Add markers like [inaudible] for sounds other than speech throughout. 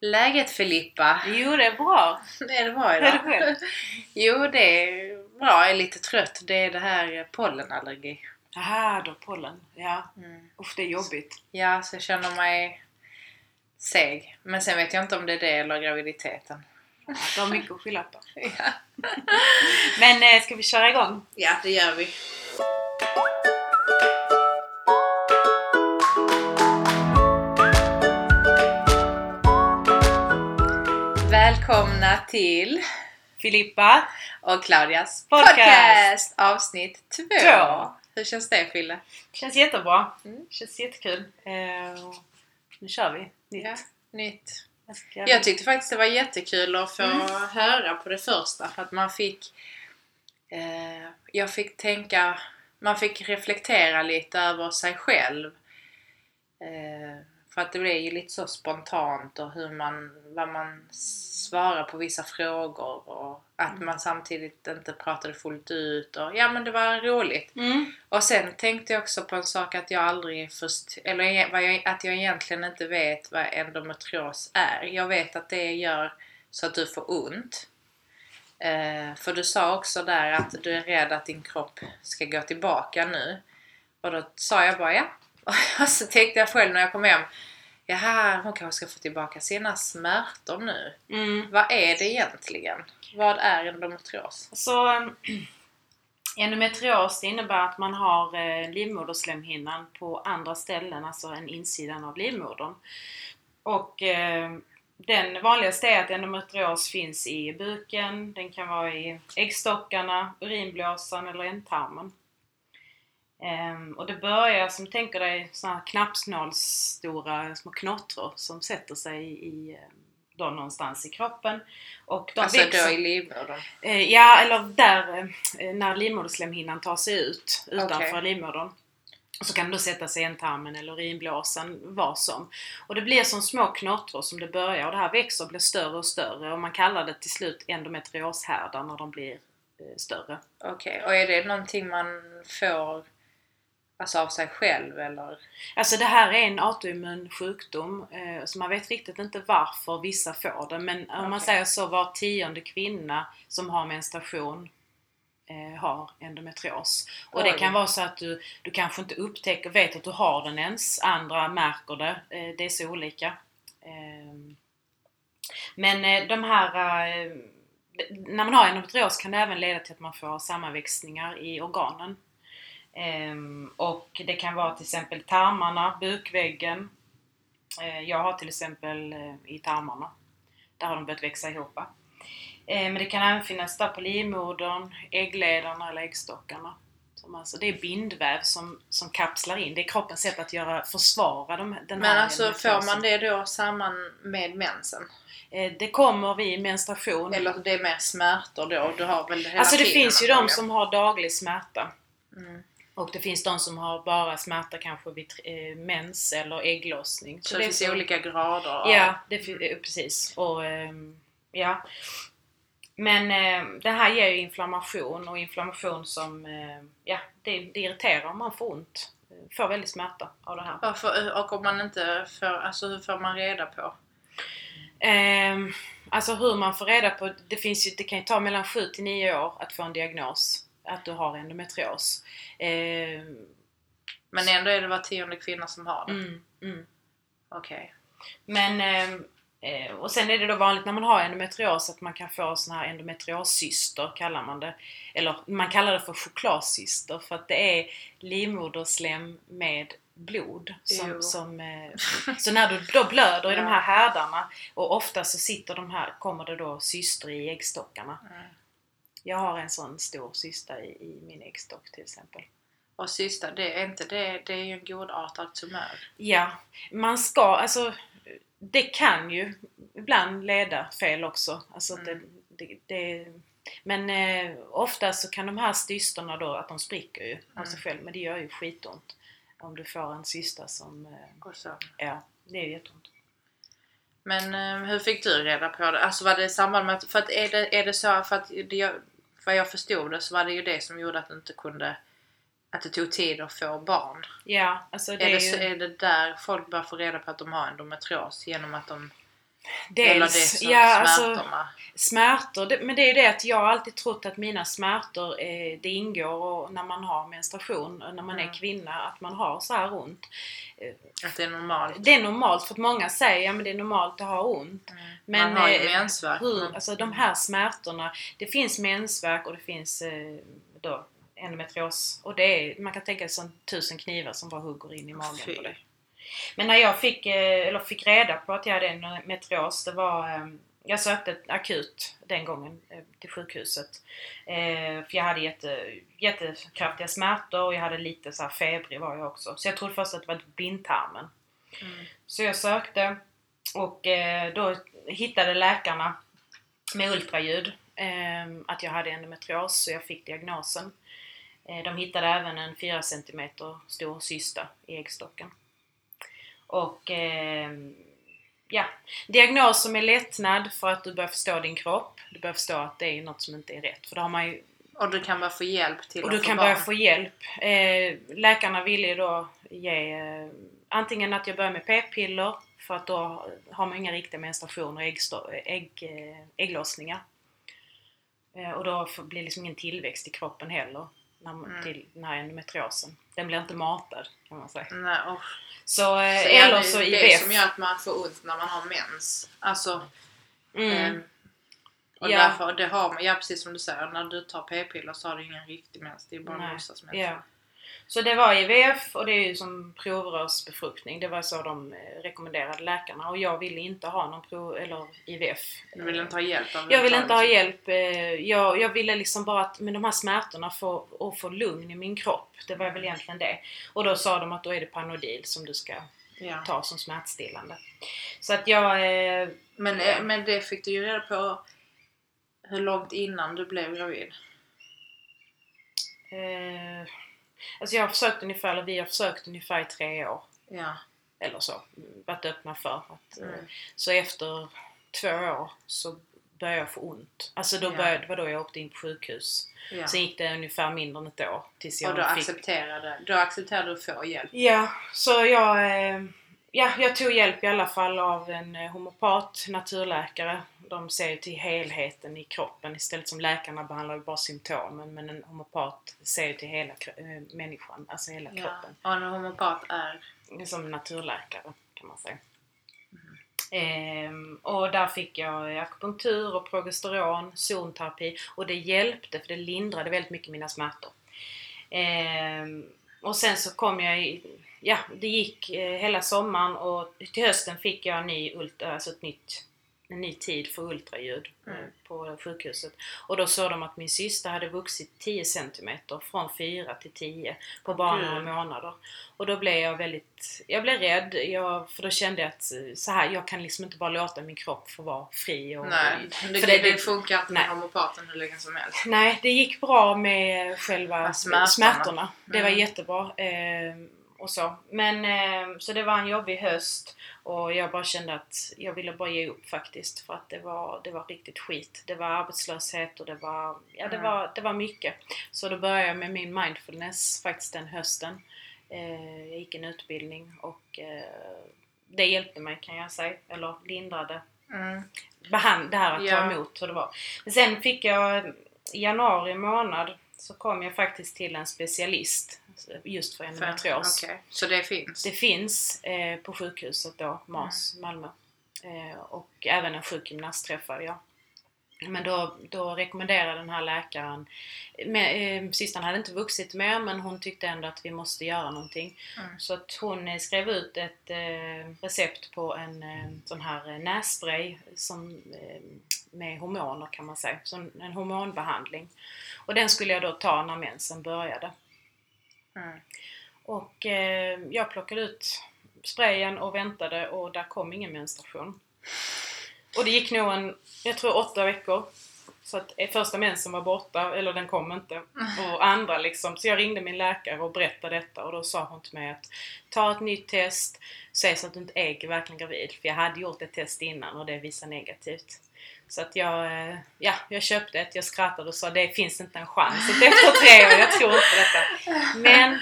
Läget Filippa? Jo, det är bra. Det är det bra Hur är det idag? Jo, det är bra. Jag är lite trött. Det är det här pollenallergi. Aha, då pollen. Ja. Mm. Usch, det är jobbigt. Ja, så jag känner mig seg. Men sen vet jag inte om det är det eller graviditeten. Ja, du har mycket att skylla på. [laughs] Ja, Men eh, ska vi köra igång? ja det gör vi. Välkomna till Filippa, och Claudias Podcast. avsnitt två. Två. Hur känns det Fille? känns jättebra. Mm. Känns jättekul. Eh, nu kör vi. Nytt. Ja, nytt. Jag, ska... Jag tyckte faktiskt det var jättekul att få höra på det första för att man fick eh, Jag fick tänka Man fick reflektera lite över sig själv eh, För att det blev ju lite så spontant och hur man Vad man svarar på vissa frågor och att man samtidigt inte pratade fullt ut och ja men det var roligt Mm. och sen tänkte jag också på en sak att jag aldrig först, eller vad jag, att jag egentligen inte vet vad endometrios är. Jag vet att det gör så att du får ont. Eh, för du sa också där att du är rädd att din kropp ska gå tillbaka nu. Och då sa jag bara ja. [laughs] Och så tänkte jag själv när jag kom hem, jaha hon kanske ska få tillbaka sina smärtor nu. Mm. Vad är det egentligen? Vad är endometrios? Så [clears throat] endometrios innebär att man har eh, livmoderslemhinnan på andra ställen, alltså än insidan av livmodern. Och eh, den vanligaste är att endometrios finns i buken, den kan vara i äggstockarna, urinblåsan eller ändtarmen. Ehm, och det börjar som tänker dig här knappsnålsstora små knottror som sätter sig i, eh, då någonstans i kroppen. Och de Alltså växer- då i livmodern? Eh, Ja, eller där eh, när livmoderslemhinnan tar sig ut utanför Okej. livmodern. Så kan då sätta sig i ändtarmen eller urinblåsan, vad som. Och det blir som små knottror som det börjar och det här växer och blir större och större och man kallar det till slut endometrioshärdar när de blir eh, större. Okej, och är det någonting man får alltså av sig själv eller? Alltså det här är en autoimmun sjukdom eh, så man vet riktigt inte varför vissa får det men om man säger så var tionde kvinna som har menstruation eh, har endometrios. Och det Oj. kan vara så att du, du kanske inte upptäcker, vet att du har den ens, andra märker det. Eh, det är så olika. Eh, men de här när man har endometrios kan det även leda till att man får sammanväxningar i organen. Ehm, och det kan vara till exempel tarmarna, bukväggen. Eh, jag har till exempel eh, i tarmarna. Där har de börjat växa ihop. Eh, men det kan även finnas där på livmodern, äggledarna eller äggstockarna. Alltså, det är bindväv som, som kapslar in. Det är kroppens sätt att göra, försvara de, den Men här alltså får man det då samman med mensen? Eh, det kommer vid menstruation. Eller det är mer smärtor då? Du har väl det hela alltså det finns ju de som har daglig smärta. Mm. Och det finns de som har bara smärta kanske vid eh, mens eller ägglossning. Så det finns så- olika grader av... Ja, det, eh, precis. Och, ehm, ja. Men eh, det här ger ju inflammation och inflammation som, eh, ja, det, det irriterar om man får ont. Eh, Får väldigt smärta av det här. Varför, och om man inte får, alltså hur får man reda på? Ehm, alltså hur man får reda på, det, finns ju, det kan ju ta mellan 7 till 9 år att få en diagnos att du har endometrios. Ehm, Men ändå är det var tionde kvinna som har det? mm, mm. Okej. Men, ehm, eh, och sen är det då vanligt när man har endometrios att man kan få såna här endometrioscyster kallar man det. Eller man kallar det för chokladcyster för att det är livmoderslem med blod. Som, som, eh, så när du då blöder i de Ja. här härdarna och ofta så sitter de här, kommer det då cyster i äggstockarna. Mm. Jag har en sån stor cysta i, i min äggstock till exempel. Och sista, det är inte det, det är ju en godartad tumör. Ja, man ska, alltså det kan ju ibland leda fel också. Alltså Mm. det, det, det, men eh, ofta så kan de här cysterna då, att de spricker ju av sig Mm. själv, men det gör ju skitont. Om du får en cysta som, eh, Och så. ja, det är jätteont. Men eh, hur fick du reda på det? Alltså var det i samband med att, för att är det, är det så, för att det, jag- vad jag förstod det så var det ju det som gjorde att du inte kunde, att det tog tid att få barn. Ja, alltså det är, det, ju... är det där folk börjar få reda på att de har endometrios? Genom att de... Dels, ja alltså smärtorna. smärtor, det, men det är ju det att jag har alltid trott att mina smärtor, eh, det ingår och när man har menstruation, och när man Mm. är kvinna, att man har så här ont. Att det är normalt. Det är normalt för att många säger att det är normalt att ha ont. Men Man har ju eh, mensvärk. hur, alltså de här smärtorna, det finns mensvärk och det finns eh, då endometrios. Och det är, man kan tänka sig som tusen knivar som bara hugger in i magen Fy. på det. Men när jag fick, eh, eller fick reda på att jag hade endometrios, det var eh, jag sökte akut den gången eh, till sjukhuset. Eh, för jag hade jätte, jättekraftiga smärtor och jag hade lite så här febrig var jag också. Så jag trodde först att det var blindtarmen. Mm. Så jag sökte och då hittade läkarna med ultraljud eh, att jag hade endometrios så jag fick diagnosen. De hittade även en 4 cm stor cysta i äggstocken. Och eh, ja, diagnoser med lättnad för att du börjar förstå din kropp. Du börjar förstå att det är något som inte är rätt. För då har man ju Och du kan bara få hjälp till och du kan barn. börja få hjälp. Eh, läkarna ville ju då ge eh, antingen att jag börjar med p-piller för att då har man inga riktiga menstruationer och äggsto- ägg, eh, ägglossningar. Eh, och då blir liksom ingen tillväxt i kroppen heller när, man- Mm. till den här endometriosen. Den blir inte matad kan man säga. Nej, och, Så, eh, så eller det så det IVF. som gör att man får ont när man har mens. Alltså, Mm. ehm, och Ja. därför, det har man, ja precis som du säger, när du tar p-piller så har du ingen riktig mens. Det är bara en låtsasmens. Ja. Så det var IVF och det är ju som provrörsbefruktning. Det var så de eh, rekommenderade läkarna och jag ville inte ha någon prov, eller IVF. Du vill inte ha hjälp av Jag ville inte ha hjälp. eh, Jag, jag ville liksom bara att med de här smärtorna få, och få lugn i min kropp. Det var väl egentligen det. Och då sa de att då är det Panodil som du ska Ja. ta som smärtstillande. Så att jag... eh, Men, Ja. men det fick du ju reda på hur långt innan du blev gravid. eh, alltså jag har försökt ungefär, eller vi har försökt ungefär i tre år. Ja. Eller så. Varit öppna för att... eh, Mm. Så efter två år så började jag få ont. Alltså då Ja. började, det var då jag åkte in på sjukhus. ja. Sen gick det ungefär mindre än ett år tills jag Och då fick accepterade, då accepterade du att få hjälp. Ja, så jag, eh, ja, jag tog hjälp i alla fall av en eh, homopat, naturläkare. De ser ju till helheten i kroppen istället som läkarna behandlar ju bara symptomen. Men en homopat ser ju till hela eh, människan, alltså hela Ja. kroppen. Och en homopat är... Som naturläkare kan man säga. Ehm, och där fick jag akupunktur och progesteron, zonterapi och det hjälpte för det lindrade väldigt mycket mina smärtor. Ehm, och sen så kom jag i, ja det gick eh, hela sommaren och till hösten fick jag en ny, ultra, alltså ett nytt, en ny tid för ultraljud eh, Mm. på sjukhuset. Och då såg de att min syster hade vuxit 10 cm från 4 till 10 på bara några månader. Och då blev jag väldigt, jag blev rädd jag, för då kände jag att eh, så här, jag kan liksom inte bara låta min kropp få vara fri. Och, Nej, det, för det, det- det funkar inte med nej. homopaten hur länge som helst. Nej, det gick bra med själva smärtorna. smärtorna. Det var Mm. jättebra. Eh, och så. Men, eh, så det var en jobbig höst och jag bara kände att jag ville bara ge upp faktiskt för att det var, det var riktigt skit. Det var arbetslöshet och det var, ja, det Mm. var, det var mycket. Så då började jag med min mindfulness faktiskt den hösten. Eh, jag gick en utbildning och eh, det hjälpte mig kan jag säga, eller lindrade Mm. behand, det här att ta emot hur det var. Men sen fick jag i januari månad så kom jag faktiskt till en specialist just för endometrios. Okej, Så det finns? Det finns eh, på sjukhuset då, MAS, Malmö. Eh, och även en sjukgymnast träffade jag. Men då, då rekommenderade den här läkaren, med, eh, systern hade inte vuxit mer men hon tyckte ändå att vi måste göra någonting. Mm. Så att hon eh, skrev ut ett eh, recept på en eh, sån här eh, nässpray som, eh, med hormoner kan man säga, som en hormonbehandling. Och den skulle jag då ta när mensen började. Mm. Och eh, jag plockade ut sprayen och väntade och där kom ingen menstruation. Och det gick nog en, jag tror åtta veckor. Så att eh, första mensen var borta, eller den kom inte. Och andra liksom. Så jag ringde min läkare och berättade detta och då sa hon till mig att ta ett nytt test, säg så att du inte är verkligen gravid. För jag hade gjort ett test innan och det visade negativt. Så att jag, eh, ja, jag köpte ett, jag skrattade och sa det finns inte en chans. Så att efter tre år, jag tror inte på detta. Men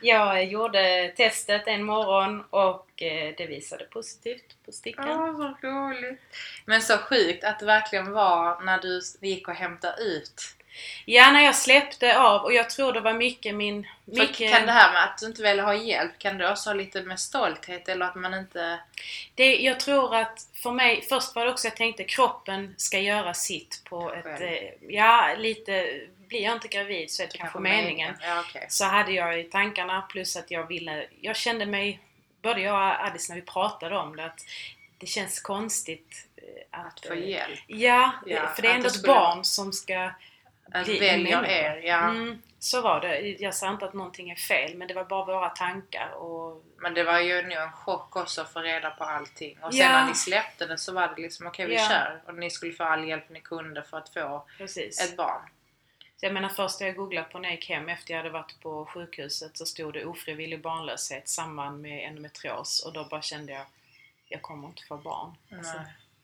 Jag gjorde testet en morgon och eh, det visade positivt på stickan. Åh, vad roligt! Men så sjukt att det verkligen var när du gick och hämtade ut. Ja, när jag släppte av och jag tror det var mycket min... Mycket, Kan det här med att du inte vill ha hjälp, kan det också ha lite med stolthet eller att man inte... det, jag tror att för mig, först var det också jag tänkte kroppen ska göra sitt på ett... Själv. Eh, ja, lite... Blir jag inte gravid så är det kanske meningen. Ja, okej. Så hade jag i tankarna plus att jag ville... Jag kände mig, både jag och Alice när vi pratade om det, att det känns konstigt eh, att... Att få eh, hjälp. Ja, Ja, för det är ändå ett barn som ska Att välja er, ja. Mm, så var det. Jag sa inte att någonting är fel, men det var bara våra tankar och... Men det var ju nog en chock också att få reda på allting. Och sen Ja. när ni släppte det så var det liksom okej vi Ja. kör. Och ni skulle få all hjälp ni kunde för att få Precis. ett barn. Så jag menar först när jag googlade på när jag gick hem efter jag hade varit på sjukhuset så stod det ofrivillig barnlöshet i samband med endometrios och då bara kände jag jag kommer inte få barn. Alltså,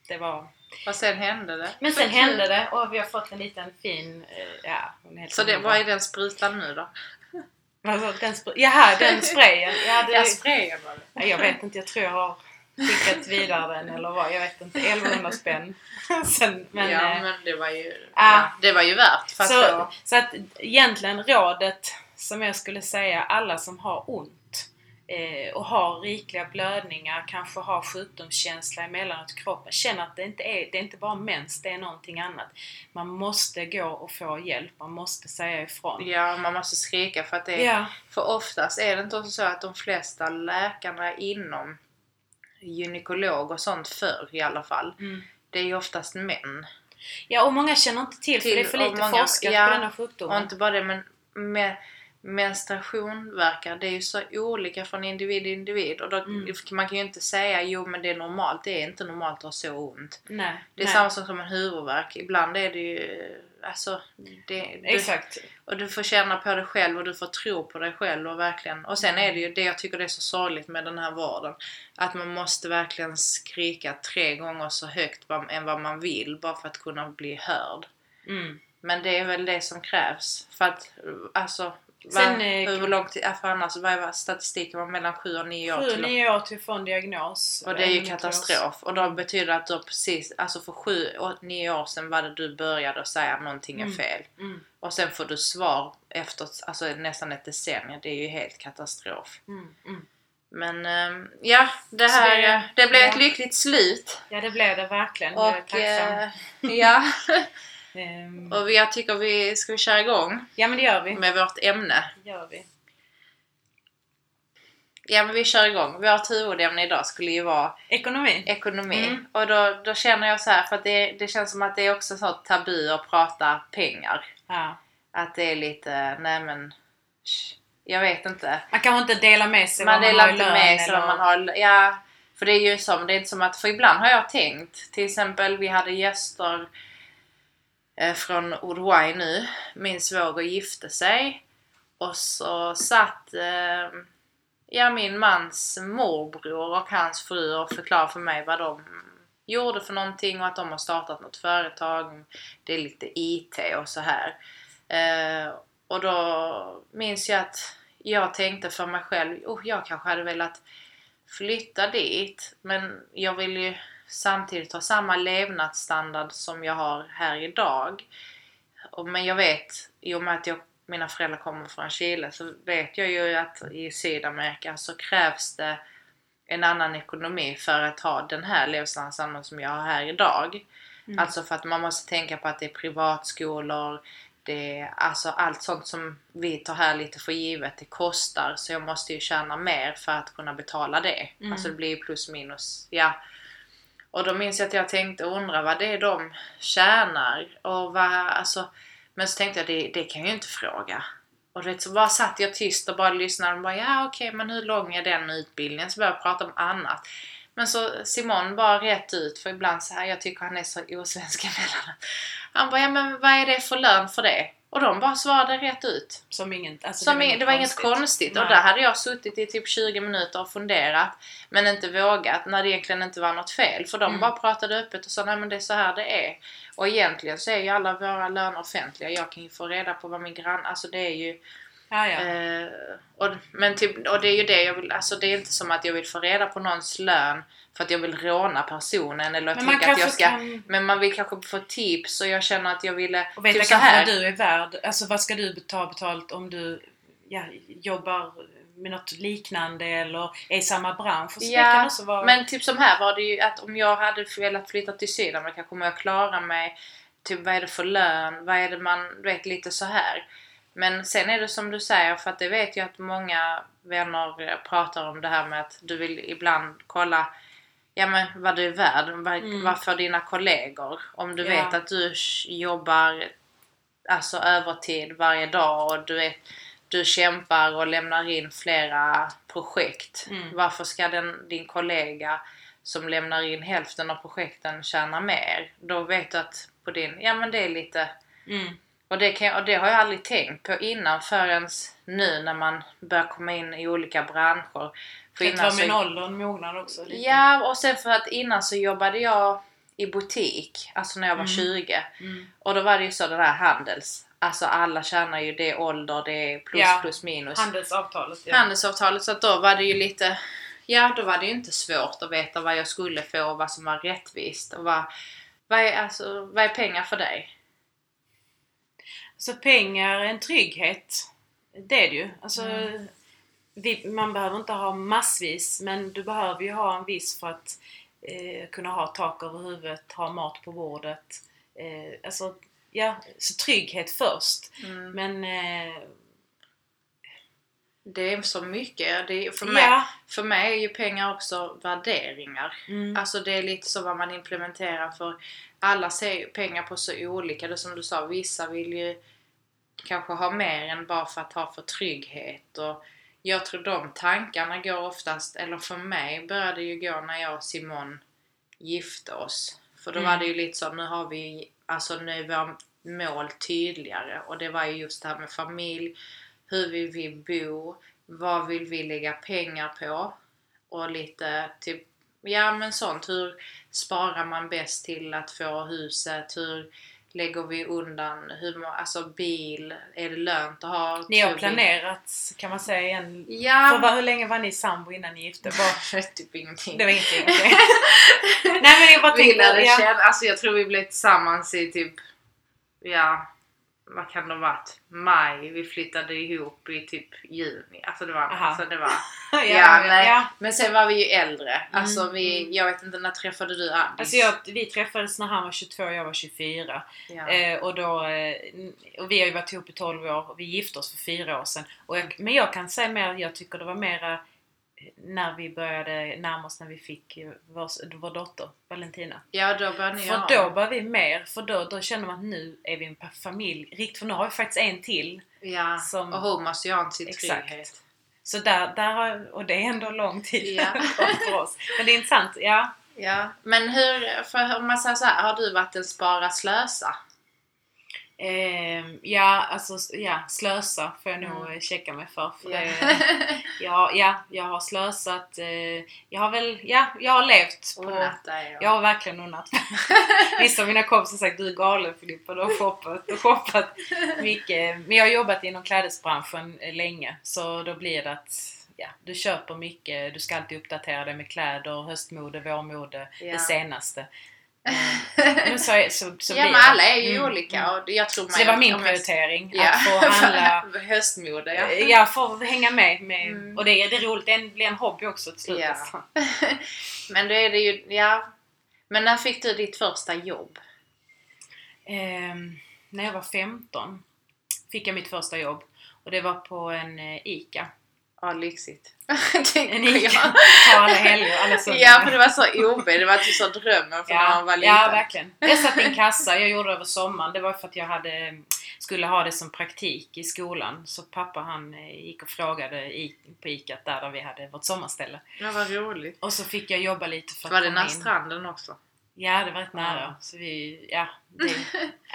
det var... Och sen hände det. Men sen hände det och vi har fått en liten fin... eh, Ja, Så det, vad är den sprutan nu då? Alltså, den spr- Jaha, den [laughs] sprayen. Ja, det, Ja, sprayen var det. Jag vet inte, jag tror jag har skickat vidare den eller vad. Jag vet inte. 1100 spänn. [laughs] Sen, men, ja, eh, men det var ju, ah. ja, det var ju värt så, så att egentligen rådet som jag skulle säga alla som har ont och har rikliga blödningar, kanske har sjukdomskänsla emellanåt i kroppen. Känner att det inte är, det är inte bara mens, det är någonting annat. Man måste gå och få hjälp, man måste säga ifrån. Ja, man måste skrika för att det är... Ja, För oftast är det inte också så att de flesta läkarna inom gynekolog och sånt förr i alla fall, mm. det är ju oftast män. ja och många känner inte till, för Till- det är för och lite många- forskat ja, på denna Och sjukdomen. inte bara det, men med menstruation verkar, det är ju så olika från individ till individ. Och då, Mm. man kan ju inte säga jo men det är normalt, det är inte normalt att ha så ont. Nej, Det är nej. samma sak som en huvudvärk. Ibland är det ju... Alltså, det, du, Exakt. och du får känna på dig själv och du får tro på dig själv och verkligen. Och sen är det ju det jag tycker det är så sorgligt med den här vården. Att man måste verkligen skrika tre gånger så högt än vad man vill bara för att kunna bli hörd. Mm. Men det är väl det som krävs. För att alltså Sen, vad, eh, hur lång tid, för annars vad är statistiken var mellan 7 och 9 år Sju, till att nio år till en diagnos. och det är ju Endometrios. katastrof. Och då betyder det att du har precis, alltså för sju, å- nio år sedan var det du började att säga att någonting är Mm. fel. Mm, Och sen får du svar efter alltså nästan ett decennium. Det är ju helt katastrof. mm, mm. Men ehm, ja, det här, det- det, blev ja. ett lyckligt slut. Ja, det blev det verkligen. jag är Och tacksam. eh, [laughs] ja, Ehm, och jag tycker vi ska vi köra igång ja, men det gör vi. med vårt ämne. Det gör vi. Ja men vi kör igång. Vårt huvudämne idag skulle ju vara Ekonomi. ekonomi. Mm. Och då, då känner jag så här för att det, det känns som att det är också så tabu att prata pengar. Ja. Att det är lite, nej men, sh, jag vet inte. Man kanske inte delar med sig Man vad man har i lön med sig eller... vad man har, ja. För det är ju som, det är inte som att, för ibland har jag tänkt, till exempel vi hade gäster Eh, från Uruguay nu. Min svåger gifte sig. Och så satt eh, ja, min mans morbror och hans fru och förklarade för mig vad de gjorde för någonting och att de har startat något företag. Det är lite IT och så här. Eh, och då minns jag att jag tänkte för mig själv, oh, jag kanske hade velat flytta dit men jag vill ju samtidigt ha samma levnadsstandard som jag har här idag. Men jag vet, i och med att jag, mina föräldrar kommer från Chile, så vet jag ju att i Sydamerika så krävs det en annan ekonomi för att ha den här levnadsstandarden som jag har här idag. Mm. Alltså för att man måste tänka på att det är privatskolor, det är alltså allt sånt som vi tar här lite för givet, det kostar. Så jag måste ju tjäna mer för att kunna betala det. Mm. Alltså det blir ju plus minus, ja. Och då minns jag att jag tänkte och undra vad det är de tjänar. Och vad, alltså, men så tänkte jag det, det kan jag ju inte fråga. Och vet, så bara satt jag tyst och bara lyssnade och bara ja okej men hur lång är den utbildningen? Så började jag prata om annat. Men så Simon bara rätt ut, för ibland så här, jag tycker han är så osvensk emellanåt. Han bara, ja men vad är det för lön för det? Och de bara svarade rätt ut. Som inget, alltså Som det, det var inget konstigt. Och Nej. där hade jag suttit i typ 20 minuter och funderat. Men inte vågat när det egentligen inte var något fel. För de Mm. bara pratade öppet och sa nej men det är så här det är. Och egentligen så är ju alla våra löner offentliga. Jag kan ju få reda på vad min grann... Alltså det är ju... Ja, ja. Eh, och, men typ, och det är ju det jag vill, alltså det är inte som att jag vill få reda på någons lön för att jag vill råna personen eller Men tänka att jag ska... kan- Men man vill kanske få tips och jag känner att jag ville... Och veta typ kanske här. vad du är värd. Alltså vad ska du ta betalt om du ja, jobbar med något liknande eller är i samma bransch? Så kan Ja, vara... men typ som här var det ju att om jag hade velat flytta till Sydamerika kommer jag klara mig? Typ vad är det för lön? Vad är det man, du vet lite så här. Men sen är det som du säger, för att det vet jag att många vänner pratar om det här med att du vill ibland kolla Ja men vad du är värd, vad, Mm. vad för dina kollegor. Om du Ja. vet att du jobbar alltså övertid varje dag och du vet du kämpar och lämnar in flera projekt. Mm. Varför ska den, din kollega som lämnar in hälften av projekten tjäna mer? Då vet du att på din, ja men det är lite mm. Och det, kan, och det har jag aldrig tänkt på innan förrän nu när man börjar komma in i olika branscher. För att vara med så- åldern mognar också lite. Ja, och sen för att innan så jobbade jag i butik, alltså när jag var Mm. 20. Mm. Och då var det ju så det där handels, alltså alla tjänar ju det är ålder, det är plus Ja. plus minus. Handelsavtalet. Ja. Handelsavtalet, så att då var det ju lite, ja då var det ju inte svårt att veta vad jag skulle få och vad som var rättvist. Och vad, vad, är, alltså, vad är pengar för dig? Så pengar är en trygghet. Det är det ju. Alltså, Mm. vi, man behöver inte ha massvis men du behöver ju ha en viss för att eh, kunna ha tak över huvudet, ha mat på bordet. Eh, alltså, ja, så trygghet först. Mm. Men eh, Det är så mycket. Det är, för, mig, ja. för mig är ju pengar också värderingar. Mm. Alltså det är lite så vad man implementerar för alla ser ju pengar på så olika. Det som du sa, vissa vill ju kanske ha mer än bara för att ha för trygghet. Och jag tror de tankarna går oftast, eller för mig började ju gå när jag och Simon gifte oss. För då Mm. var det ju lite så, nu har vi, alltså nu är våra mål tydligare. Och det var ju just det här med familj, hur vill vi bo, vad vill vi lägga pengar på? Och lite typ, ja men sånt. Hur sparar man bäst till att få huset? Hur lägger vi undan, hur, alltså bil, är det lönt att ha? Ni har planerat kan man säga igen. För Ja, vad, hur länge var ni sambo innan ni gifte? Bara, [laughs] typ ingenting. det var ingenting. okej. Nej men jag bara [laughs] vi tänkte, lärde ja, känna, alltså jag tror vi blev tillsammans i typ, ja, vad kan ha varit? Maj, vi flyttade ihop i typ juni. Alltså det var, Aha. alltså det var [laughs] ja, Ja, nej. ja. Men sen var vi ju äldre. Alltså vi, mm. jag vet inte, när träffade du Addis? Alltså jag, vi träffades när han var 22 och jag var 24. ja. Eh, och, då, eh, och vi har ju varit ihop i 12 år och vi gifte oss för fyra år sedan. Och jag, men jag kan säga mer, jag tycker det var mera när vi började närma oss när vi fick vår, vår dotter Valentina. ja, då började ni För göra då var vi mer, för då, då kände man att nu är vi en familj. Rikt, för nu har vi faktiskt en till. Ja, som- och hon måste ju ha sin Exakt. trygghet. Så där, där har, och det är ändå lång tid Ja. [laughs] för oss. Men det är intressant, ja. Ja, men hur, för om man säger så här, har du varit en spara slösa? Ehm, ja, alltså ja, slösa får jag nog Mm. eh, checka mig för. för Ja. det, [laughs] ja, ja, jag har slösat. Eh, jag har väl, ja, jag har levt på... Unnat dig och- Jag har verkligen unnat. [laughs] Vissa av mina kompisar har sagt du är galen Filippa, du har shoppat, har shoppat [laughs] mycket. Men jag har jobbat inom klädesbranschen eh, länge så då blir det att ja, du köper mycket, du ska alltid uppdatera dig med kläder, höstmode, vårmode, Ja. det senaste. Eh, Men så, så, så ja men alla är ju Mm, olika mm. och jag tror Så det var min jag- prioritering, Ja, att få [laughs] handla höstmode ja. Eh, Jag får hänga med. med Mm. Och det är, det är roligt, det blir en hobby också till slut. Ja. [laughs] men då är det ju, ja. Men när fick du ditt första jobb? Ehm, när jag var 15 fick jag mitt första jobb. Och det var på en eh, ICA. Ja, lyxigt. [laughs] En Tänker ICA. jag. Ta alla helger, alla söndagar. Ja, för det var så OB. Det var typ så drömmen för när man var ja, liten. ja, verkligen. Jag satt i en kassa, jag gjorde det över sommaren. Det var för att jag hade, skulle ha det som praktik i skolan. Så pappa han eh, gick och frågade i, på ICA där, där vi hade vårt sommarställe. Ja, vad roligt. Och så fick jag jobba lite för att Var det nära stranden också? Ja, det var rätt nära. Så vi, ja, det,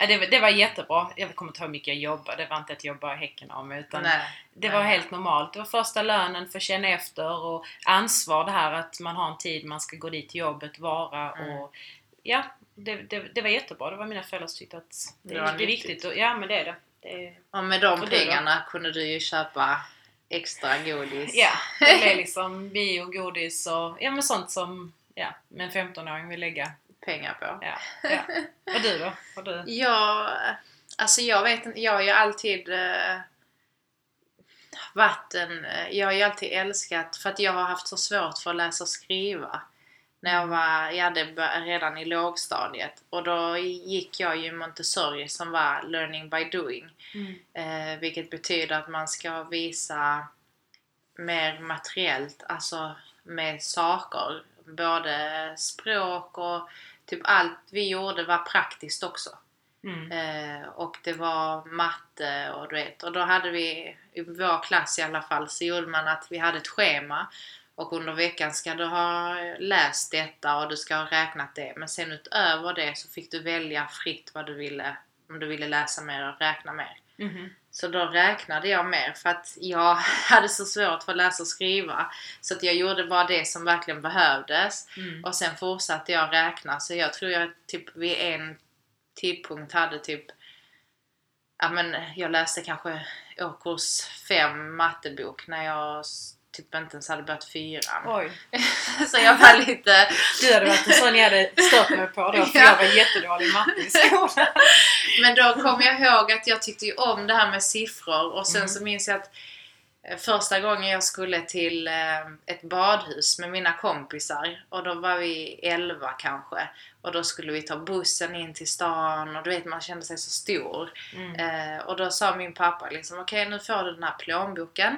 det, var- det var jättebra. Jag kommer inte ihåg hur mycket jag jobbade. Det var inte att jag bara häcken mig. Utan Nej. det var nej. helt normalt. Det var första lönen för känna efter och ansvar det här att man har en tid man ska gå dit till jobbet, vara Mm. och ja, det, det, det var jättebra. Det var mina föräldrar som tyckte att det, Det är viktigt. Och, ja, men det är det. det, Och med de Och pengarna kunde du ju köpa extra godis. ja, det [laughs] blev liksom bio, godis och ja, men sånt som ja, en 15-åring vill lägga. Pengar på. Ja, ja. Och du då? Har du? [laughs] Ja, alltså jag vet inte, jag har ju alltid eh, varit en, eh, jag har ju alltid älskat, för att jag har haft så svårt för att läsa och skriva. När jag var, jag hade redan i lågstadiet och då gick jag ju Montessori som var learning by doing. Eh, vilket betyder att man ska visa mer materiellt, alltså med saker. Både språk och typ allt vi gjorde var praktiskt också. Mm. Eh, och det var matte och du vet. Och då hade vi, i vår klass i alla fall, så gjorde man att vi hade ett schema. Och under veckan ska du ha läst detta och du ska ha räknat det. Men sen utöver det så fick du välja fritt vad du ville. Om du ville läsa mer och räkna mer. Mhm. Så då räknade jag mer för att jag [laughs] hade så svårt för att läsa och skriva. Så att jag gjorde bara det som verkligen behövdes. Mm. Och sen fortsatte jag räkna. Så jag tror jag typ vid en tidpunkt hade typ Ja men jag läste kanske årskurs 5 mattebok när jag typ inte ens hade börjat fyran. Oj. [laughs] Så jag var lite... Du hade varit en sån jag hade stört mig på då, för Ja. jag var jättedålig i matte i skolan. [laughs] Men då kom jag ihåg att jag tyckte ju om det här med siffror och sen Mm. så minns jag att eh, första gången jag skulle till eh, ett badhus med mina kompisar och då var vi 11 kanske och då skulle vi ta bussen in till stan och du vet man kände sig så stor. Mm. Eh, och då sa min pappa liksom okej nu får du den här plånboken.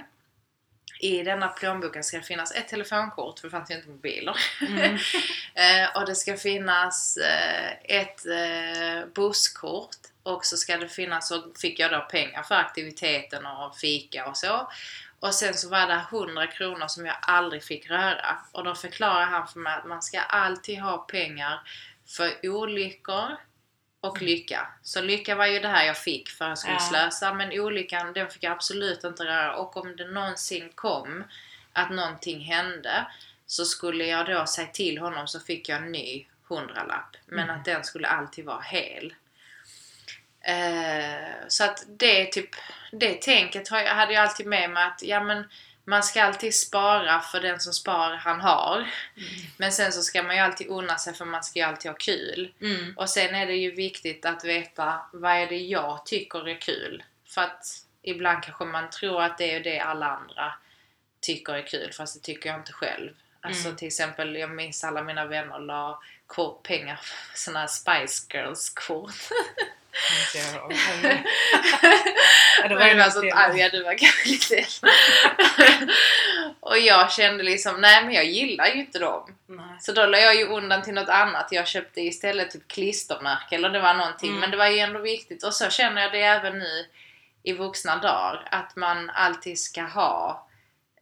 I denna plånboken ska det finnas ett telefonkort för det fanns ju inte mobiler. Mm. [laughs] Eh, och det ska finnas eh, ett eh, busskort och så ska det finnas, så fick jag då pengar för aktiviteten och fika och så. Och sen så var det 100 kronor som jag aldrig fick röra. Och då förklarar han för mig att man ska alltid ha pengar för olyckor och lycka. Så lycka var ju det här jag fick för att jag skulle Ja. slösa. Men olyckan den fick jag absolut inte röra. Och om det någonsin kom att någonting hände så skulle jag då säga till honom så fick jag en ny hundralapp. Men Mm. att den skulle alltid vara hel. Eh, så att det typ, det tänket hade jag alltid med mig att ja men man ska alltid spara för den som sparar han har. Men sen så ska man ju alltid unna sig för man ska ju alltid ha kul. Mm. Och sen är det ju viktigt att veta vad är det jag tycker är kul. För att ibland kanske man tror att det är det alla andra tycker är kul fast det tycker jag inte själv. Alltså Mm. till exempel, jag minns alla mina vänner la kort pengar på såna här Spice ihåg. [laughs] Ja, [laughs] det var ju det var något så det. att, ja, du var kanske lite. [laughs] Och jag kände liksom, nej men jag gillar ju inte dem. Nej. Så då la jag ju undan till något annat. Jag köpte istället typ klistermärke eller det var någonting. Mm. Men det var ju ändå viktigt. Och så känner jag det även nu i vuxna dagar. Att man alltid ska ha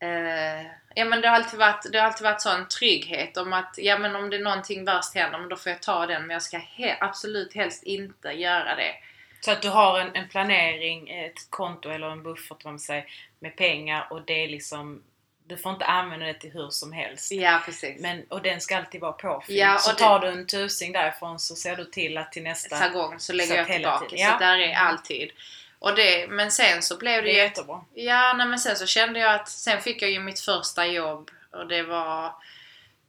eh, Ja men det har alltid varit, det har alltid varit sån trygghet om att ja men om det är någonting värst händer men då får jag ta den men jag ska he- absolut helst inte göra det. Så att du har en, en planering, ett konto eller en buffert man säger, med pengar och det är liksom du får inte använda det till hur som helst. Ja precis. Men, och den ska alltid vara påfylld. Ja, så det- tar du en tusing därifrån så ser du till att till nästa... Nästa gång så lägger Så jag tillbaka. ja. Så där är alltid. Och det, men sen så blev det Det ju är jättebra. Ja, nej, men sen så kände jag att sen fick jag ju mitt första jobb och det var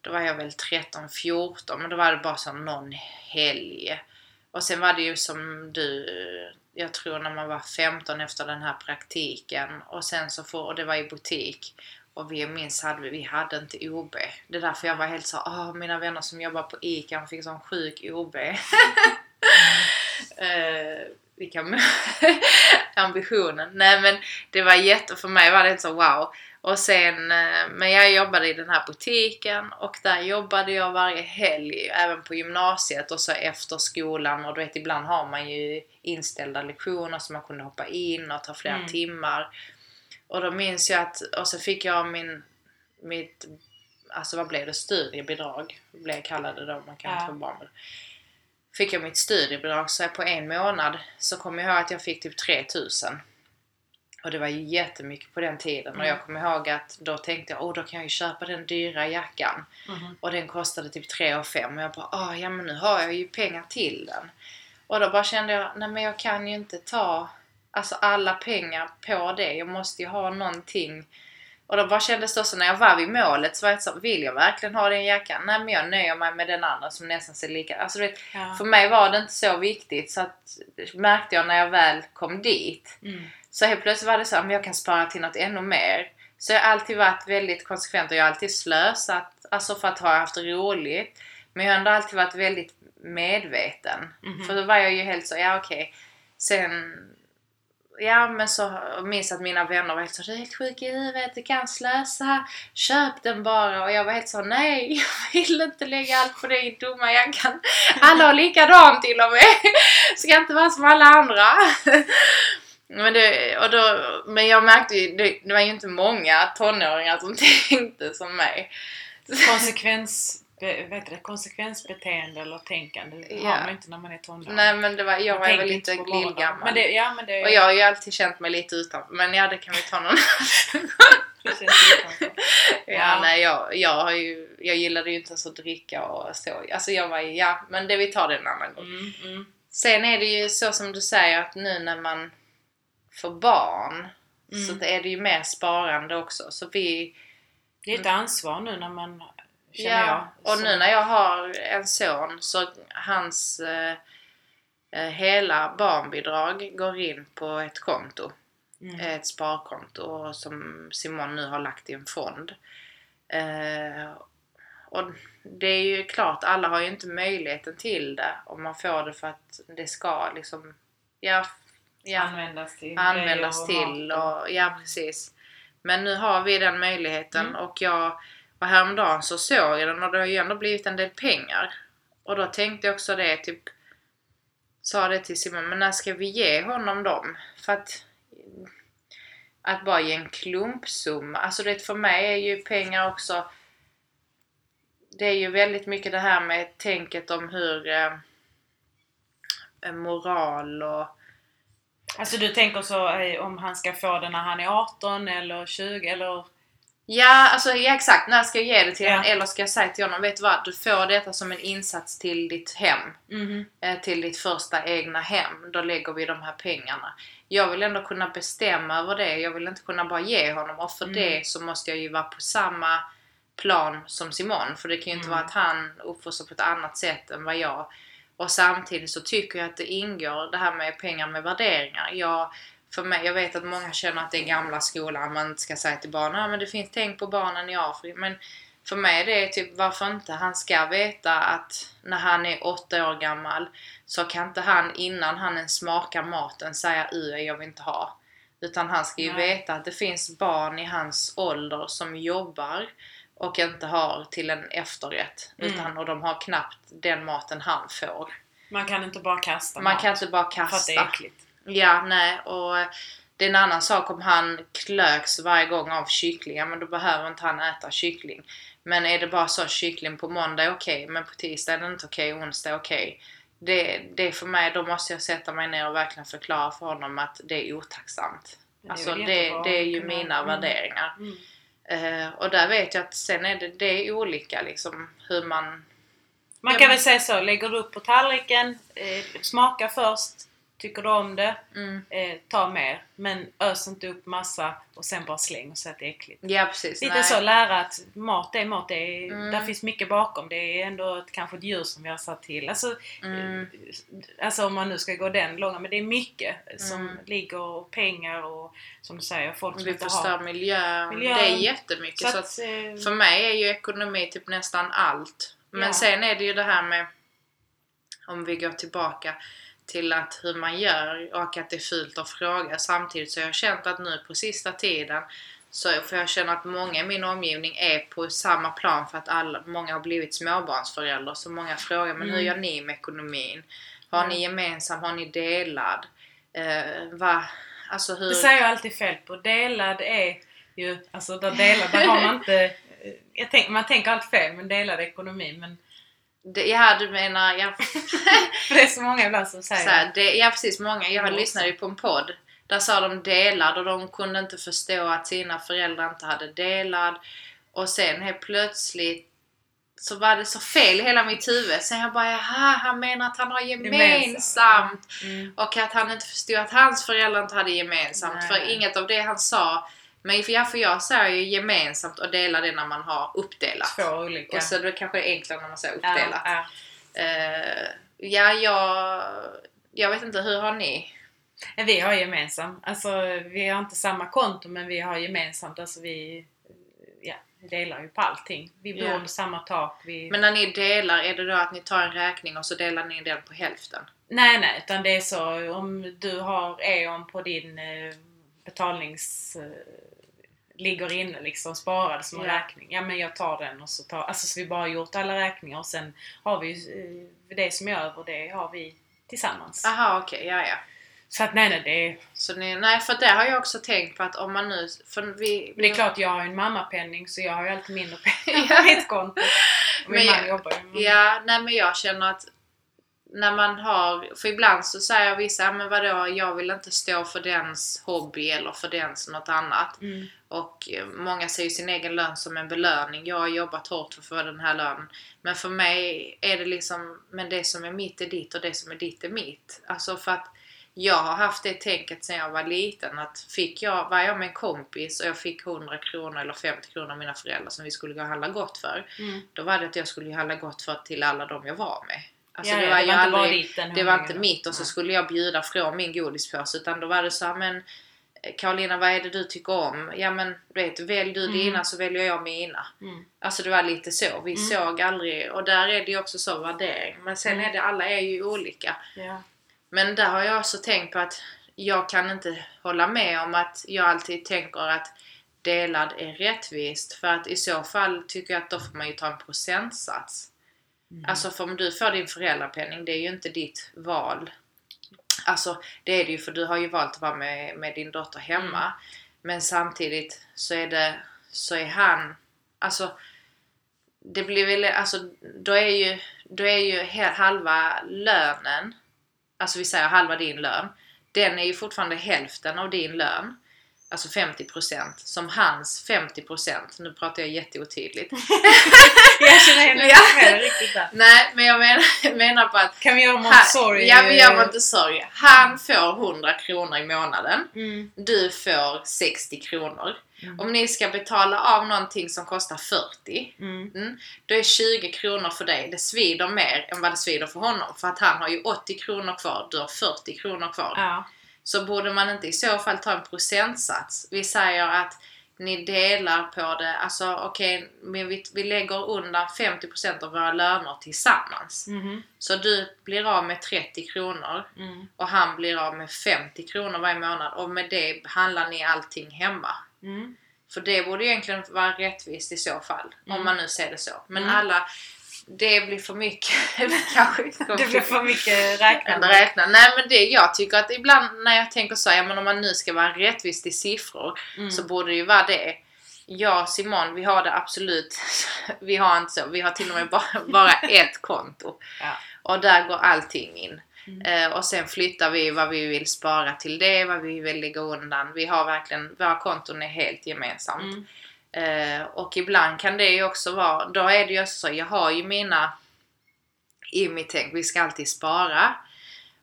då var jag väl 13-14 men då var det bara som någon helg. Och sen var det ju som du, jag tror när man var 15 efter den här praktiken och sen så får, och det var i butik och vi minns hade vi, vi hade inte OB. Det är därför jag var helt så, åh mina vänner som jobbar på ICA fick sån sjuk OB. [laughs] eh, vilka [laughs] ambitionen. Nej men det var jätte, för mig var det inte så wow. Och sen, eh, men jag jobbade i den här butiken och där jobbade jag varje helg, även på gymnasiet och så efter skolan och du vet ibland har man ju inställda lektioner så man kunde hoppa in och ta flera Mm. timmar. Och då minns jag att, och så fick jag min, mitt, alltså vad blev det, studiebidrag, blev jag kallade det då, man kan Ja. inte få barn med det fick jag mitt studiebidrag så på en månad så kom jag ihåg att jag fick typ 3000. Och det var ju jättemycket på den tiden och Mm. jag kommer ihåg att då tänkte jag, åh då kan jag ju köpa den dyra jackan. Mhm. Och den kostade typ 3 5 och jag bara, åh ja men nu har jag ju pengar till den. Och då bara kände jag, nej men jag kan ju inte ta alltså alla pengar på det. Jag måste ju ha någonting. Och då bara kändes det också när jag var vid målet så var jag så, vill jag verkligen ha den jackan? Nej men jag nöjer mig med den andra som nästan ser lika Alltså vet, Ja. för mig var det inte så viktigt så att märkte jag när jag väl kom dit. Mm. Så helt plötsligt var det så att jag kan spara till något ännu mer. Så jag har alltid varit väldigt konsekvent och jag har alltid slösat, alltså för att ha haft roligt. Men jag har ändå alltid varit väldigt medveten. Mhm. För då var jag ju helt så, ja okej. Sen, ja men så jag minns att mina vänner var helt så, du är helt sjuk i huvudet, du kan slösa, köp den bara. Och jag var helt så, nej [laughs] jag vill inte lägga allt på dig dumma jackan. Alla har likadant till och med. [laughs] Ska inte vara som alla andra. [laughs] Men, det, och då, men jag märkte ju, det, det var ju inte många tonåringar som tänkte som mig. Konsekvens, be, vet du, konsekvensbeteende eller tänkande Ja. har man inte när man är tonåring. Nej men det var, jag ju tänker väl lite lillgammal. Men det, ja, men det, Och jag har ju alltid känt mig lite utanför. Men ja, det kan vi ta någon. [laughs] [laughs] Ja, Ja. nej jag, jag har ju, jag gillade ju inte ens att dricka och så. Alltså jag var ju, ja, men det vi tar det en annan gång. Mm, mm. Sen är det ju så som du säger att nu när man får barn Mm. så är det ju mer sparande också. Så vi, Det är ett ansvar nu när man, känner ja, jag. och Så- nu när jag har en son så hans eh, eh, hela barnbidrag går in på ett konto. Mm. ett sparkonto som Simon nu har lagt i en fond. Eh, och det är ju klart, alla har ju inte möjligheten till det om man får det för att det ska liksom, ja, ja Användas till användas till mat och ja precis. Men nu har vi den möjligheten Mm. och jag och häromdagen så såg jag den och det har ju ändå blivit en del pengar. Och då tänkte jag också det, typ sa det till Simon, men när ska vi ge honom dem? För att att bara ge en klumpsumma, alltså det för mig är ju pengar också det är ju väldigt mycket det här med tänket om hur eh, moral och Alltså du tänker så eh, om han ska få det när han är 18 eller 20 eller? Ja, alltså ja, exakt. När ska jag ge det till Ja. honom? Eller ska jag säga till honom, vet du vad? Du får detta som en insats till ditt hem. Eh, till ditt första egna hem. Då lägger vi de här pengarna. Jag vill ändå kunna bestämma över det. Jag vill inte kunna bara ge honom. Och för Mm. det så måste jag ju vara på samma plan som Simon. För det kan ju inte Mm. vara att han sig på ett annat sätt än vad jag. Och samtidigt så tycker jag att det ingår det här med pengar med värderingar. Jag, för mig, jag vet att många känner att det är gamla skolan. Man inte ska säga till barnen ah, men det finns tänk på barnen i Afrika. Men för mig det är typ varför inte? Han ska veta att när han är åtta år gammal så kan inte han innan han ens smakar maten säga u jag vill inte ha. Utan han ska ju Nej. veta att det finns barn i hans ålder som jobbar och inte har till en efterrätt. Mm. Utan, och de har knappt den maten han får. Man kan inte bara kasta Man mat kan inte bara för att det kasta. är äckligt. Ja, nej. Och det är en annan sak om han klöks varje gång av kyckling. Ja, men då behöver inte han äta kyckling. Men är det bara så kyckling på måndag är okej, men på tisdag är det inte okej, onsdag är okej. Det, det är för mig, då måste jag sätta mig ner och verkligen förklara för honom att det är otacksamt. Det är Alltså det, det är ju mina mm. värderingar. Mm. Eh, och där vet jag att sen är det, det är olika liksom hur man... Man kan väl säga så, lägger du upp på tallriken, eh, smaka först, tycker du om det, Mm, eh, ta mer. Men ös inte upp massa och sen bara släng och säg att det är äckligt. ja precis. Lite nej. så, lära att mat är mat. Det är, Mm. Där finns mycket bakom. Det är ändå ett, kanske ett djur som vi har satt till. Alltså, Mm. eh, alltså om man nu ska gå den långa. Men det är mycket som Mm. ligger och pengar och som du säger, folk som Vi inte förstör har. miljön. Miljön. Det är jättemycket. Så Så att, att, eh, för mig är ju ekonomi typ nästan allt. Men Ja. sen är det ju det här med om vi går tillbaka till att hur man gör och att det är fult att fråga. Samtidigt så har jag känt att nu på sista tiden så får jag känna att många i min omgivning är på samma plan för att alla, många har blivit småbarnsföräldrar. Så många frågar, men hur Mm. gör ni med ekonomin? Har Mm. ni gemensam? Har ni delad? Eh, va? Alltså hur... Det säger jag alltid fel på. Delad är ju, alltså där delad, där har man inte, eh, jag tänk, man tänker alltid fel med delad ekonomi men Det, ja, du menar... Ja, [laughs] för det är så många ibland som säger här, det, ja precis, många. Jag Mm, lyssnade ju på en podd. Där sa de delad och de kunde inte förstå att sina föräldrar inte hade delad. Och sen helt plötsligt så var det så fel i hela mitt huvud. Sen jag bara, jaha, han menar att han har Gemensamt. gemensamt. Mm. Och att han inte förstod att hans föräldrar inte hade gemensamt. Nej. För inget av det han sa men för, ja, för jag säger ju gemensamt och dela det när man har uppdelat. Två olika. Och så det kanske är enklare när man säger ja, uppdelat. ja. Eh, ja, jag... Jag vet inte, hur har ni? Vi har gemensamt. Alltså vi har inte samma konto men vi har gemensamt. Alltså vi, ja, delar ju på allting. Vi bor Ja. under samma tak. Vi... Men när ni delar, är det då att ni tar en räkning och så delar ni den på hälften? Nej, nej, utan det är så om du har E.ON på din eh, betalnings... Eh, ligger inne liksom sparad som en Ja. räkning. Ja men jag tar den och så tar... Alltså så vi bara gjort alla räkningar och sen har vi eh, det som är över det har vi tillsammans. Aha, okej, ja ja. Så att nej, nej, det. Så ni, nej, för det har jag också tänkt på att om man nu... För vi, Men det är klart, jag har ju en mammapenning så jag har ju alltid mindre [laughs] pengar på mitt konto. Och min man jobbar ju. Ja, nej men jag känner att när man har, för ibland så säger vissa, "Ja, men vadå, jag vill inte stå för dens hobby eller för dens något annat. Mm. Och eh, många ser ju sin egen lön som en belöning. Jag har jobbat hårt för att få den här lönen. Men för mig är det liksom, men det som är mitt är ditt och det som är ditt är mitt. Alltså för att jag har haft det tänket sedan jag var liten att fick jag, var jag med en kompis och jag fick 100 kronor eller 50 kronor av mina föräldrar som vi skulle gå och handla gott för. Mm. Då var det att jag skulle handla gott för till alla de jag var med. Alltså ja, det var det ju var inte bara aldrig, det var inte mitt och så skulle jag bjuda från min godispåse utan då var det så här, men eh, Karolina vad är det du tycker om? Ja men du vet, välj du Mm. dina så väljer jag mina. Mm. Alltså det var lite så. Vi Mm. såg aldrig, och där är det ju också så värdering. Men sen Mm. är det, alla är ju olika. Ja. Men där har jag också tänkt på att jag kan inte hålla med om att jag alltid tänker att delad är rättvist. För att i så fall tycker jag att då får man ju ta en procentsats. Mm. Alltså för om du får din föräldrapenning, det är ju inte ditt val. Alltså det är det ju för du har ju valt att vara med, med din dotter hemma. Mm. Men samtidigt så är det, så är han, alltså det blir väl, alltså då är ju, då är ju halva lönen, alltså vi säger halva din lön, den är ju fortfarande hälften av din lön. Alltså 50% som hans 50%. Nu pratar jag jätteotydligt. [laughs] Jag känner Ja. riktigt där. Nej, men jag menar, menar på att Kan vi göra han, Montessori? ja, vi gör Montessori. Han får 100 kronor i månaden. Mm. Du får 60 kronor. Mm. Om ni ska betala av någonting som kostar 40, Mm. då är 20 kronor för dig. Det svider mer än vad det svider för honom. För att han har ju 80 kronor kvar, du har 40 kronor kvar. Ja. Så borde man inte i så fall ta en procentsats? Vi säger att ni delar på det, alltså okej, men vi, vi lägger undan 50% av våra löner tillsammans. Mhm. Så du blir av med 30 kronor Mm. och han blir av med 50 kronor varje månad och med det handlar ni allting hemma. Mm. För det borde egentligen vara rättvist i så fall. Om Mm. man nu ser det så. Men Mm. alla, det blir för mycket. [laughs] kanske Det blir för mycket räknande. räkna. Nej men det, jag tycker att ibland när jag tänker så, ja men om man nu ska vara rättvist i siffror Mm. så borde det ju vara det. Jag och Simon, vi har det absolut, [laughs] vi har inte så, vi har till och med bara, [laughs] bara ett konto. Ja. Och där går allting in. Mm. Eh, och sen flyttar vi vad vi vill spara till det, vad vi vill lägga undan. Vi har verkligen, våra konton är helt gemensamt. Mm. Eh, och ibland kan det ju också vara, då är det ju så, jag har ju mina i mitt tänk, vi ska alltid spara.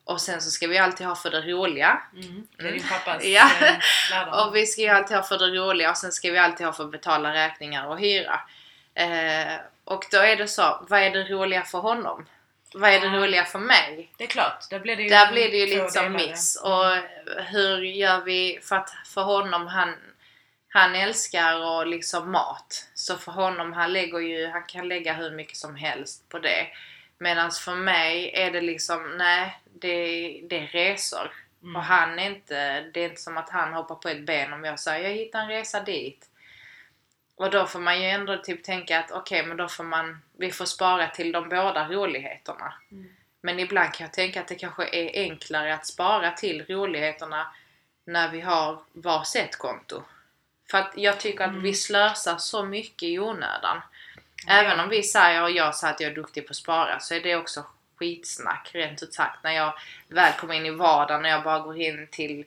Och sen så ska vi alltid ha för det roliga. Mm. Det är din pappas [laughs] Ja. eh, lärdom. Och vi ska ju alltid ha för det roliga och sen ska vi alltid ha för att betala räkningar och hyra. Eh, och då är det så, vad är det roliga för honom? Vad är det Ja. roliga för mig? Det är klart, där blir det ju Där blir det ju två lite som delade. mix. Och hur gör vi för att för honom, han, han älskar och liksom mat. Så för honom, han lägger ju, han kan lägga hur mycket som helst på det. Medan för mig är det liksom, nej, det, det är resor. Mm. Och han är inte, det är inte som att han hoppar på ett ben om jag säger jag hittar en resa dit. Och då får man ju ändå typ tänka att okej, men då får man, vi får spara till de båda roligheterna. Mm. Men ibland kan jag tänka att det kanske är enklare att spara till roligheterna när vi har varsitt konto. För att jag tycker att Mm. vi slösar så mycket i onödan. Även om vi säger, och jag säger att jag är duktig på att spara, så är det också skitsnack rent ut sagt. När jag väl kommer in i vardagen, när jag bara går in till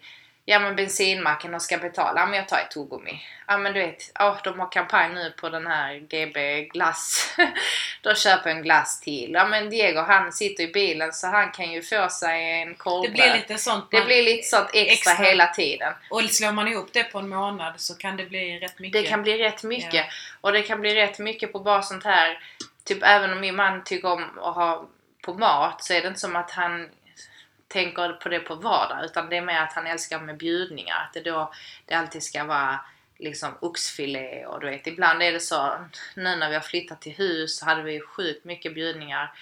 ja men bensinmacken och ska betala, ja men jag tar ett tuggummi. Ja men du vet, oh, de har kampanj nu på den här GB glass. [laughs] Då köper en glass till. Ja men Diego han sitter i bilen så han kan ju få sig en korvbröd. Det blir lite sånt. Det blir lite sånt extra, extra. hela tiden. Och slår man ihop det på en månad så kan det bli rätt mycket. Det kan bli rätt mycket. Ja. Och det kan bli rätt mycket på bara sånt här. Typ även om min man tycker om att ha på mat så är det inte som att han tänker på det på vardag utan det är mer att han älskar med bjudningar. Att det då det alltid ska vara liksom oxfilé och du vet ibland är det så nu när vi har flyttat till hus så hade vi sjukt mycket bjudningar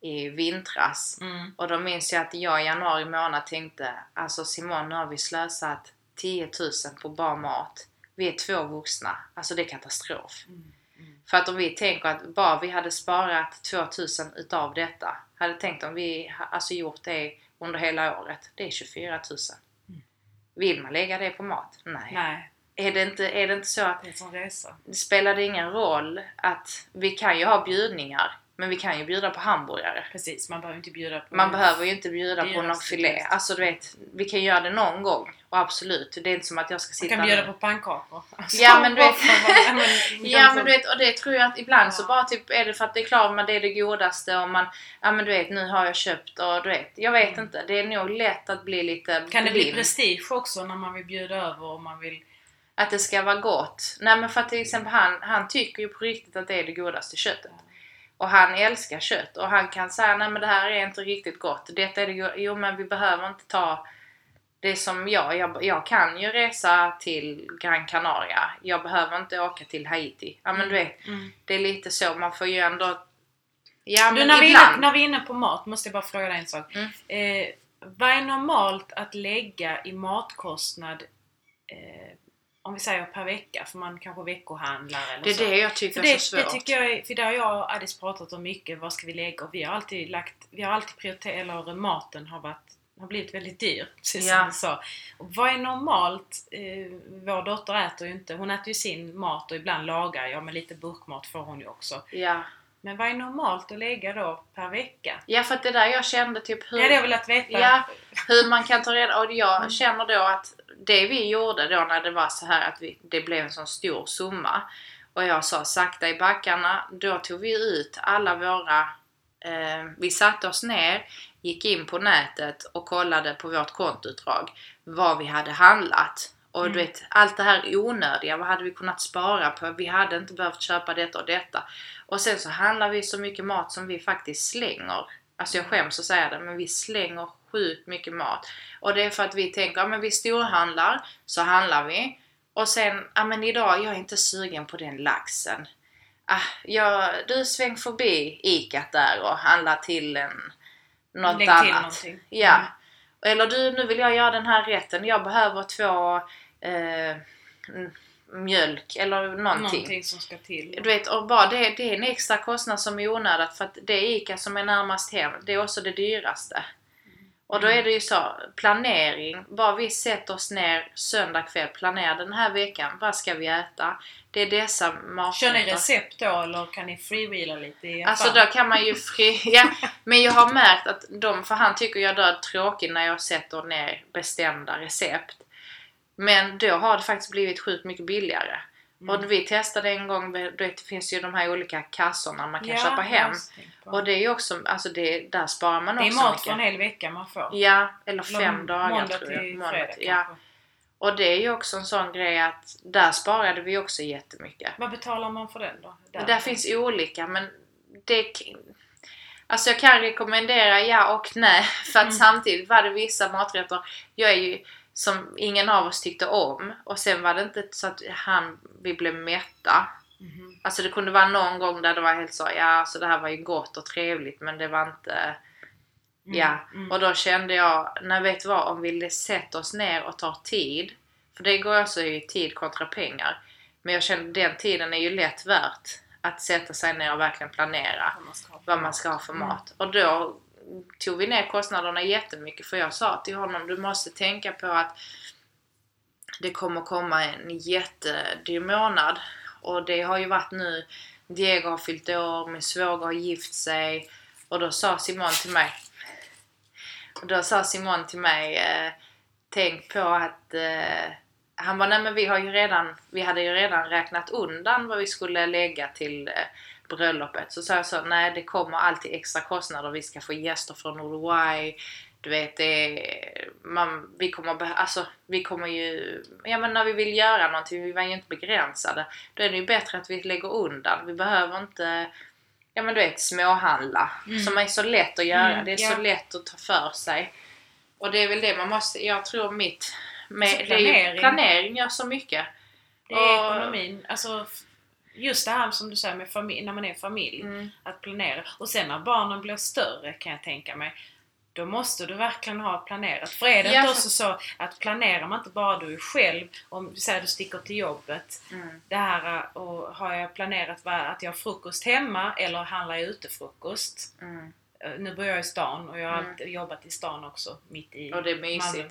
i vintras. Mm. Och då minns jag att jag i januari månad tänkte alltså Simon nu har vi slösat 10 000 på bara mat. Vi är två vuxna. Alltså det är katastrof. Mm. Mm. För att om vi tänker att bara vi hade sparat 2000 utav detta. Hade tänkt om vi alltså gjort det under hela året. Det är 24 000. Mm. Vill man lägga det på mat? Nej. Nej, Är, det inte, är det inte så att det det spelar det ingen roll att vi kan ju ha bjudningar. Men vi kan ju bjuda på hamburgare. Precis, man behöver inte bjuda på... Man behöver ju inte bjuda på någon filé. dyraste. Alltså du vet, vi kan göra det någon gång. Och absolut, det är inte som att jag ska Man sitta kan bjuda nu- på pannkakor. Alltså, [laughs] Ja, men du vet- [laughs] ja, men du vet, och det tror jag att ibland så Ja. bara typ är det för att det är klart men det är det godaste och man, ja men du vet nu har jag köpt och du vet, jag vet Mm. inte. Det är nog lätt att bli lite Kan det bli blind. prestige också när man vill bjuda över och man vill... Att det ska vara gott. Nej men för att till exempel han, han tycker ju på riktigt att det är det godaste köttet. Och han älskar kött och han kan säga nej men det här är inte riktigt gott. Detta är det Jo men vi behöver inte ta det som jag, jag, jag kan ju resa till Gran Canaria. Jag behöver inte åka till Haiti. Ja men du vet, Mm. det är lite så. Man får ju ändå... Ja Du, men när, vi är inne, ibland. när vi är inne på mat måste jag bara fråga dig en sak. Mm. Eh, vad är normalt att lägga i matkostnad eh, om vi säger per vecka? För man kanske veckohandlar eller Det är så. det jag tycker För är det, så det svårt. tycker jag för det har jag och Alice pratat om mycket. Vad ska vi lägga? Och vi har alltid lagt, vi har alltid prioriterat, eller maten har varit har blivit väldigt dyr, [laughs] precis Ja. som du sa. Och vad är normalt? Eh, vår dotter äter ju inte, hon äter ju sin mat och ibland lagar jag, men lite burkmat får hon ju också. Ja. Men vad är normalt att lägga då per vecka? ja, för att det där jag kände typ hur... Det hade jag velat veta. Ja, hur man kan ta reda Och jag Mm. känner då att det vi gjorde då när det var så här att vi, det blev en sån stor summa och jag sa sakta i backarna, då tog vi ut alla våra eh, vi satte oss ner, gick in på nätet och kollade på vårt kontoutdrag vad vi hade handlat. Och du Mm. vet, allt det här onödiga, vad hade vi kunnat spara på? Vi hade inte behövt köpa detta och detta. Och sen så handlar vi så mycket mat som vi faktiskt slänger. Alltså jag skäms att säga det, men vi slänger sjukt mycket mat. Och det är för att vi tänker, ja men vi storhandlar, så handlar vi. Och sen, ja men idag, jag är inte sugen på den laxen. Ah, jag, du sväng förbi Icat där och handla till en, något Lägg annat. till någonting. Ja. Mm. Eller du, nu vill jag göra den här rätten. Jag behöver två eh, mjölk eller någonting. Någonting som ska till. Du vet, och bara det, det är en extra kostnad som är onödigt för att det är ICA som är närmast hem. Det är också det dyraste. Och då Mm. är det ju så, planering. Bara vi sätter oss ner söndag kväll, planerar den här veckan. Vad ska vi äta? Det är dessa maträtter. Kör ni recept då eller kan ni freewheela lite i Alltså då kan man ju. [laughs] Ja, men jag har märkt att de, för han tycker jag är tråkig när jag sätter ner bestämda recept. Men då har det faktiskt blivit sjukt mycket billigare. Mm. Och vi testade en gång, det finns ju de här olika kassorna man kan Ja, köpa hem. det. Och det är ju också, alltså det, där sparar man Det är också mat mycket. för en hel vecka man får. Ja, eller fem Eller dagar måndag tror jag. till Måndag fredag till- ja. Och det är ju också en sån grej att där sparade vi också jättemycket. Vad betalar man för den då? Där, där finns olika men det... Alltså jag kan rekommendera ja och nej [laughs] för att Mm. samtidigt var det vissa maträtter jag är ju som ingen av oss tyckte om och sen var det inte så att han, vi blev mätta. Mhm. Alltså det kunde vara någon gång där det var helt så, ja alltså det här var ju gott och trevligt men det var inte... Mm, Ja, mm. och då kände jag, nej vet du vad, om vi sätter oss ner och tar tid, för det går också i tid kontra pengar. Men jag kände den tiden är ju lätt värt att sätta sig ner och verkligen planera Vad man ska ha för mat. Mm. mat. Och då tog vi ner kostnaderna jättemycket för jag sa till honom, du måste tänka på att det kommer komma en jättedyr månad. Och det har ju varit nu, Diego har fyllt år, min svåger har gift sig och då sa Simon till mig och då sa Simon till mig eh, tänk på att eh, han bara, nej men vi har ju redan, vi hade ju redan räknat undan vad vi skulle lägga till eh, bröllopet. Så sa jag så, nej det kommer alltid extra kostnader. Vi ska få gäster från Uruguay. Du vet, det man, vi kommer alltså, vi kommer ju, ja men när vi vill göra någonting, vi var ju inte begränsade. Då är det ju bättre att vi lägger undan. Vi behöver inte, ja men du vet, småhandla. Mm. Som är så lätt att göra. Mm, det är ja. så lätt att ta för sig. Och det är väl det man måste, jag tror mitt, med, Så det är planering. ju, planering gör så mycket. Det är Och- ekonomin. Alltså, just det här som du säger med familj, när man är familj. Mm. Att planera. Och sen när barnen blir större kan jag tänka mig. Då måste du verkligen ha planerat. För är det Ja, inte också så att planerar man inte bara du själv, om säger du sticker till jobbet. Mm. Det här äh, och har jag planerat att jag har frukost hemma eller handlar jag ute frukost? Mm. Eh, Nu bor jag i stan och jag har Mm. jobbat i stan också, mitt i Och det är mysigt. Malmö.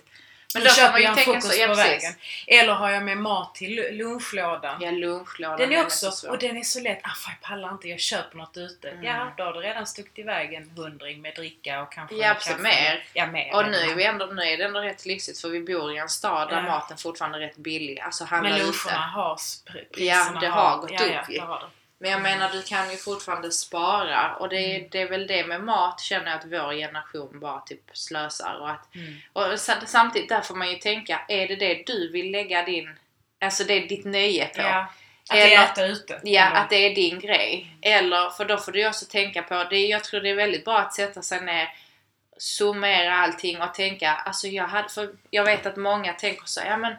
Men då får köper man ju tänka så, ja på vägen. Eller har jag med mat till lu- lunchlådan. Ja, lunchlådan Den är så också, svår. och den är så lätt. Ah, fan, jag pallar inte, jag köper något ute. Mm. Ja, då har du redan stuckit iväg en hundring med dricka och kanske Ja, kaffe. Mer. Ja, mer. Och nu är, vi ändå, nu är det ändå rätt lyxigt för vi bor i en stad där Ja. maten fortfarande är rätt billig. Alltså handla Men luncherna har pr- Ja, priserna det har gått ja, upp ja, ju. Det det. Men jag menar du kan ju fortfarande spara och det är, Mm. det är väl det med mat känner jag att vår generation bara typ slösar. Och, att, Mm. och sa- samtidigt där får man ju tänka, är det det du vill lägga din, alltså det är ditt nöje på? Ja, att Eller- äta ute. Ja, Eller- att det är din grej. Eller, för då får du också tänka på, det, jag tror det är väldigt bra att sätta sig ner, summera allting och tänka, alltså jag hade, för jag vet att många tänker så, ja men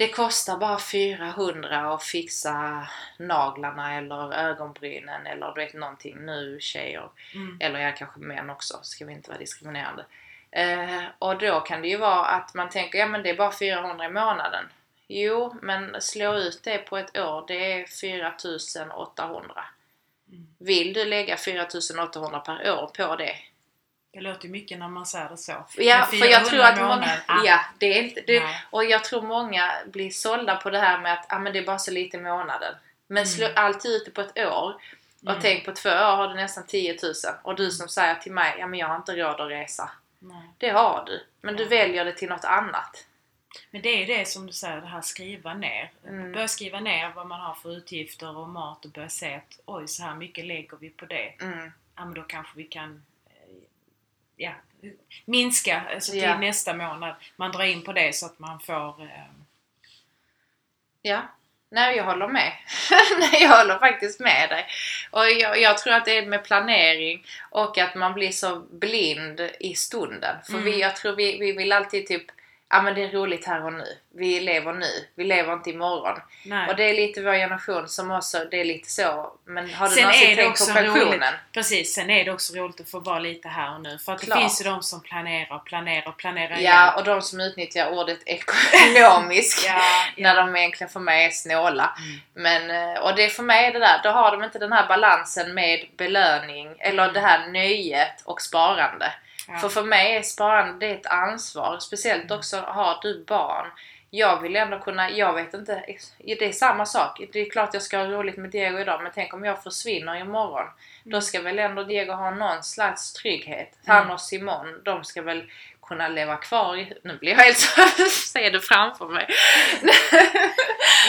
det kostar bara 400 att fixa naglarna eller ögonbrynen eller du vet någonting nu tjejer. Mm. Eller jag kanske män också, ska vi inte vara diskriminerande. Eh, och då kan det ju vara att man tänker, ja men det är bara 400 i månaden. Jo, men slå ut det på ett år, det är 4800. Mm. Vill du lägga 4800 per år på det? Det låter ju mycket när man säger det så. Ja, för jag 400 tror att många... ah, Ja, det är inte... Det, och jag tror många blir sålda på det här med att ah, men det är bara så lite i månaden. Men slå Mm. alltid ut det på ett år. Och Mm. tänk på två år har du nästan 10 000. Och du som säger till mig, ja men jag har inte råd att resa. Nej. Det har du. Men du Ja. väljer det till något annat. Men det är ju det som du säger, det här skriva ner. Mm. Börja skriva ner vad man har för utgifter och mat och börja se att oj, så här mycket lägger vi på det. Mm. Ja, men då kanske vi kan ja, minska alltså till Ja. nästa månad. Man drar in på det så att man får... Eh, Ja. Nej, jag håller med. [laughs] Nej, jag håller faktiskt med dig. Och jag, jag tror att det är med planering och att man blir så blind i stunden. För Mm. vi, jag tror vi, vi vill alltid typ, ja men det är roligt här och nu. Vi lever nu. Vi lever inte imorgon. nej. Och det är lite vår generation som också, det är lite så. Men har du Sen någonsin tänkt på pensionen? roligt. Precis, sen är det också roligt att få vara lite här och nu. För att Klart. det finns ju de som planerar, planerar, planerar Ja, och de som utnyttjar ordet ekonomisk. [laughs] [laughs] ja, När de egentligen för mig är snåla. Mm. Men, eh, och det är för mig det där, då har de inte den här balansen med belöning eller det här nöjet och sparande. Ja. För för mig är sparande det är ett ansvar. Speciellt också har du barn. Jag vill ändå kunna, jag vet inte, det är samma sak. Det är klart jag ska ha roligt med Diego idag men tänk om jag försvinner imorgon. Då ska väl ändå Diego ha någon slags trygghet. Han Mm. och Simon, de ska väl kunna leva kvar. Nu blir jag helt så... ser [laughs] det framför mig. [laughs]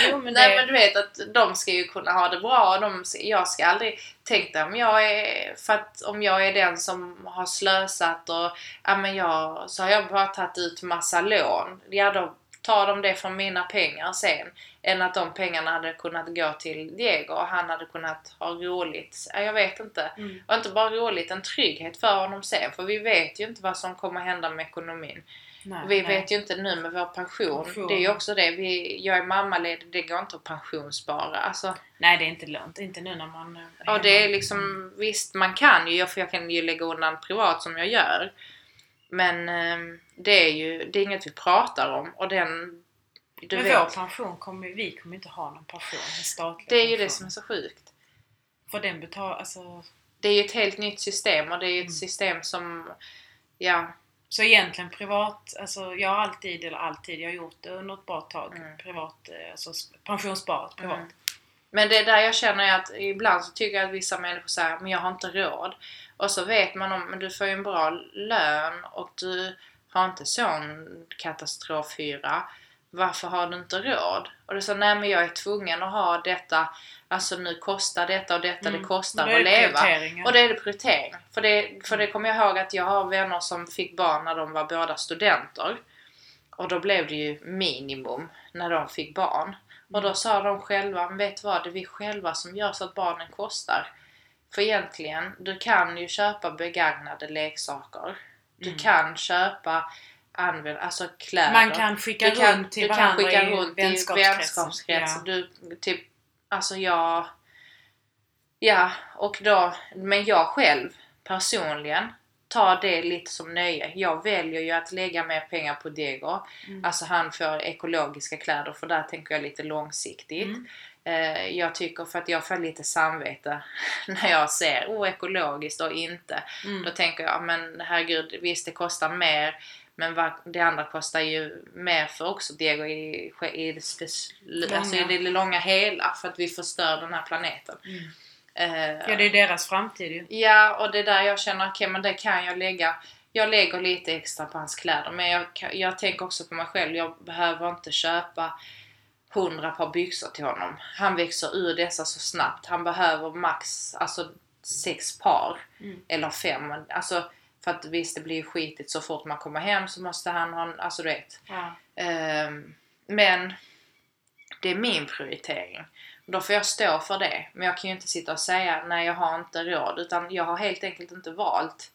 Jo, men Nej det, men du vet att de ska ju kunna ha det bra. och De, jag ska aldrig... Tänk dig om jag är... För att om jag är den som har slösat och... Ja men jag... Så har jag bara tagit ut massa lån. Ja då tar de det från mina pengar sen. Än att de pengarna hade kunnat gå till Diego och han hade kunnat ha roligt. Ja, jag vet inte. mm, Och inte bara roligt, en trygghet för honom sen. För vi vet ju inte vad som kommer hända med ekonomin. nej, Vi nej. vet ju inte nu med vår pension. Pension. Det är ju också det. Vi, jag är mammaledig, det går inte att pensionsspara. Alltså, nej, det är inte lönt. Inte nu när man... eh, och det är liksom, visst man kan ju, för jag kan ju lägga undan privat som jag gör. Men eh, det är ju, det är inget vi pratar om. Och den, du Men vet, vår pension kommer vi kommer inte ha någon pension. En statlig det är ju pension. det som är så sjukt. För den betalar, alltså... Det är ju ett helt nytt system och det är ju ett Mm. system som, ja, Så egentligen privat, alltså jag har alltid, eller alltid, jag har gjort det under ett bra tag. Mm. Privat, eh, alltså sp- pensionssparat privat. Mm. Men det är där jag känner att ibland så tycker jag att vissa människor säger men jag har inte råd. Och så vet man om, men du får ju en bra lön och du har inte sån katastrofhyra. Varför har du inte råd? Och det sa, nej men jag är tvungen att ha detta. Alltså nu kostar detta och detta, Mm. det kostar är att det leva. Och det är det prioritering. För det, för det kommer jag ihåg att jag har vänner som fick barn när de var båda studenter. Och då blev det ju minimum när de fick barn. Och då sa de själva, men vet du vad? Det är vi själva som gör så att barnen kostar. För egentligen, du kan ju köpa begagnade leksaker. Du Mm. kan köpa använd, alltså kläder. Man kan skicka du kan, runt till du kan varandra skicka i runt i vänskapskretsen. vänskapskrets. Ja. Du, typ, alltså jag... Ja, och då, men jag själv personligen tar det lite som nöje. Jag väljer ju att lägga mer pengar på Dego. Mm. Alltså han får ekologiska kläder för där tänker jag lite långsiktigt. Mm. Eh, jag tycker för att jag får lite samvete [laughs] när jag ser oh, ekologiskt och inte. Mm. Då tänker jag, men herregud, visst det kostar mer men det andra kostar ju mer för också Diego i, i, det, spec- alltså i Långa. det långa hela för att vi förstör den här planeten. Mm. Eh, Ja, det är deras framtid ju. Ja, och det är där jag känner, okej men det kan jag lägga. Jag lägger lite extra på hans kläder men jag, jag tänker också på mig själv. Jag behöver inte köpa hundra par byxor till honom. Han växer ur dessa så snabbt. Han behöver max alltså sex par. Mm. Eller fem. Alltså, för att visst det blir ju skitigt så fort man kommer hem så måste han ha en, alltså du vet. Ja. Ehm, men det är min prioritering. Då får jag stå för det. Men jag kan ju inte sitta och säga nej jag har inte råd. Utan jag har helt enkelt inte valt.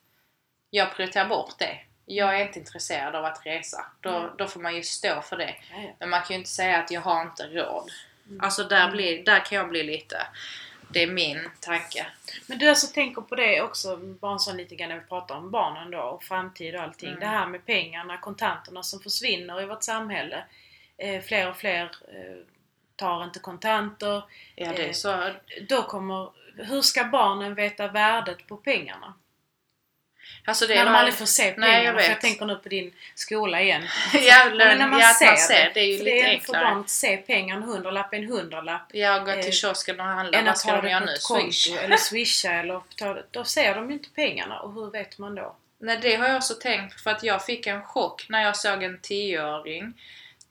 Jag prioriterar bort det. Jag är inte intresserad av att resa. Då, Mm. då får man ju stå för det. Ja. Men man kan ju inte säga att jag har inte råd. Mm. Alltså där, blir, där kan jag bli lite... Det är min tanke. Men du alltså tänker på det också, bara en sån lite grann när vi pratar om barnen då och framtid och allting. Mm. Det här med pengarna, kontanterna som försvinner i vårt samhälle. Eh, fler och fler eh, tar inte kontanter. Ja, det är Eh, så. Då kommer, hur ska barnen veta värdet på pengarna? Alltså det när de aldrig får se pengarna. Nej, jag jag tänker nu på din skola igen. [laughs] Ja, Men när man ja, ser man ser. Det är ju lite det är för enklare. barn att se pengar, en hundralapp är en hundralapp. Jag går Eh, till kiosken och handlar. Än Vad ska de det göra nu? ett Swish? konto eller swisha eller ta, Då ser de ju inte pengarna och hur vet man då? Nej, det har jag också tänkt för att jag fick en chock när jag såg en tioåring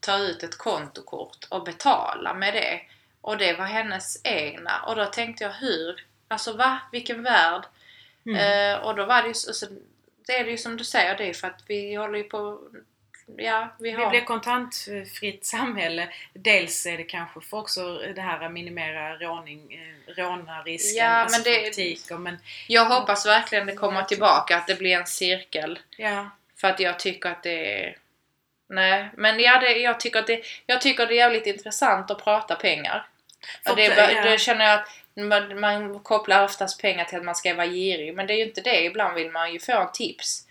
ta ut ett kontokort och betala med det. Och det var hennes egna. Och då tänkte jag hur? Alltså va? Vilken värld? Mm. Eh, och då var det ju så, så, det är det ju som du säger, det är för att vi håller ju på... Ja, vi Vi har... blir kontantfritt samhälle. Dels är det kanske för också det här att minimera råning, eh, rånarrisken, Ja, alltså men det-. Men Jag hoppas verkligen det kommer tillbaka, att det blir en cirkel. ja, För att jag tycker att det är... Nej, men ja, det, jag, tycker att det, jag tycker det är jävligt intressant att prata pengar. För det, ja. det känner jag att man, man kopplar oftast pengar till att man ska vara girig, men det är ju inte det. Ibland vill man ju få en tips.